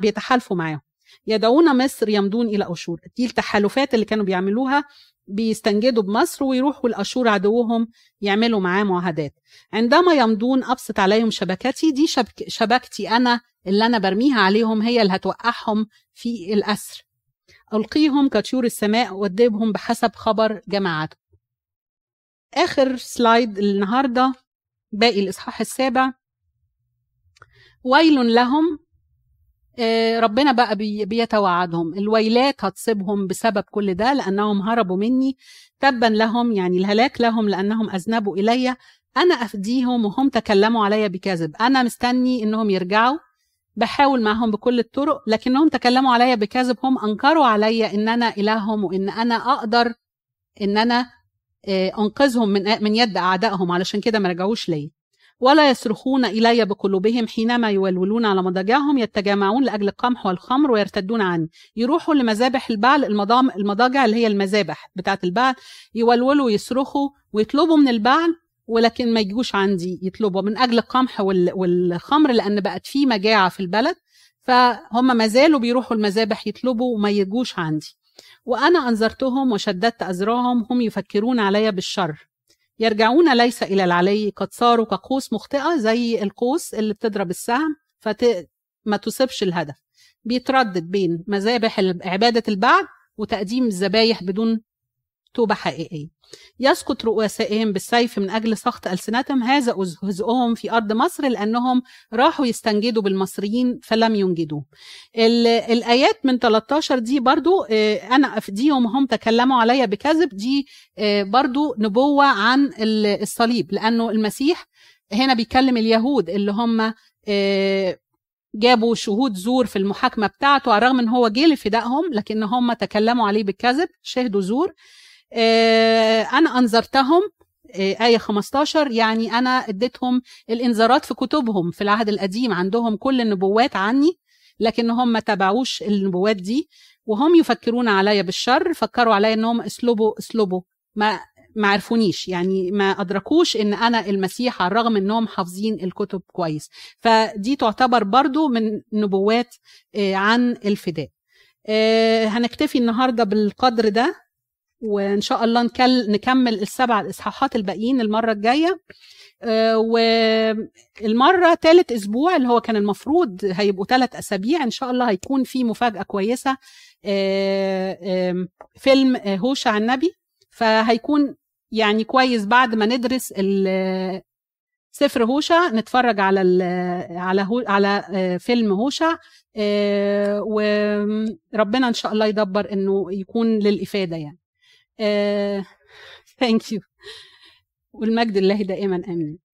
بيتحالفوا معاهم. يدعون مصر يمضون إلى أشور. دي التحالفات اللي كانوا بيعملوها. بيستنجدوا بمصر ويروحوا الاشور عدوهم يعملوا معاه معاهدات. عندما يمضون أبسط عليهم شبكتي دي شبك شبكتي أنا اللي أنا برميها عليهم هي اللي هتوقعهم في الأسر. ألقيهم كطيور السماء وأدبهم بحسب خبر جماعتهم آخر سلايد النهارده باقي الإصحاح السابع. ويل لهم آه، ربنا بقى بيتوعدهم. الويلات هتصيبهم بسبب كل ده لأنهم هربوا مني. تبا لهم يعني الهلاك لهم لأنهم أذنبوا إلي. أنا أفديهم وهم تكلموا علي بكذب. أنا مستني إنهم يرجعوا. بحاول معهم بكل الطرق لكنهم تكلموا علي بكذب هم أنكروا علي إن أنا إلههم وإن أنا أقدر إن أنا آه، أنقذهم من من يد أعدائهم علشان كده ما رجعوش لي ولا يصرخون إلي بقلوبهم حينما يولولون على مضاجعهم يتجامعون لأجل القمح والخمر ويرتدون عني. يروحوا لمذابح البعل المضاجع اللي هي المذابح بتاعة البعل يولولوا ويصرخوا ويطلبوا من البعل ولكن ما يجوش عندي يطلبوا. من أجل القمح والخمر لأن بقت في مجاعة في البلد فهم ما زالوا بيروحوا المذابح يطلبوا وما يجوش عندي. وأنا أنذرتهم وشددت أزراهم هم يفكرون علي بالشر. يرجعون ليس إلى العلي قد صاروا كقوس مخطئة زي القوس اللي بتضرب السهم فما تصيبش الهدف. بيتردد بين مذابح عبادة البعل وتقديم الذبايح بدون توبة حقيقية. يسقط رؤسائهم بالسيف من أجل سخط ألسنتهم. هذا هزؤهم في أرض مصر لأنهم راحوا يستنجدوا بالمصريين فلم ينجدوا. الآيات من 13 دي برضو آه، أنا أفديهم وهم تكلموا علي بكذب. دي آه، برضو نبوة عن الصليب لأنه المسيح هنا بيكلم اليهود اللي هم آه، جابوا شهود زور في المحاكمة بتاعته على الرغم إن هو جه لفدائهم لكن هم تكلموا عليه بالكذب شهدوا زور. آه، أنا أنذرتهم آه، آية 15 يعني أنا اديتهم الإنذارات في كتبهم في العهد القديم عندهم كل النبوات عني لكن هم ما تابعوش النبوات دي وهم يفكرون عليا بالشر فكروا عليا إنهم اسلبوا اسلبوا ما ما عرفونيش يعني ما أدركوش إن أنا المسيح على الرغم انهم حافظين الكتب كويس. فدي تعتبر برضو من نبوات آه، عن الفداء. هنكتفي النهارده بالقدر ده. وإن شاء الله نكل نكمل السبع الإصحاحات الباقيين المرة الجاية. آه، والمرة ثالث أسبوع اللي هو كان المفروض هيبقوا ثلاث أسابيع إن شاء الله هيكون في مفاجأة كويسة آه، فيلم هوشع النبي. فهيكون يعني كويس بعد ما ندرس سفر هوشع نتفرج على على هو على آه، فيلم هوشع وربنا إن شاء الله يدبر إنه يكون للإفادة يعني. ثانك uh, يو والمجد لله دائما آمين.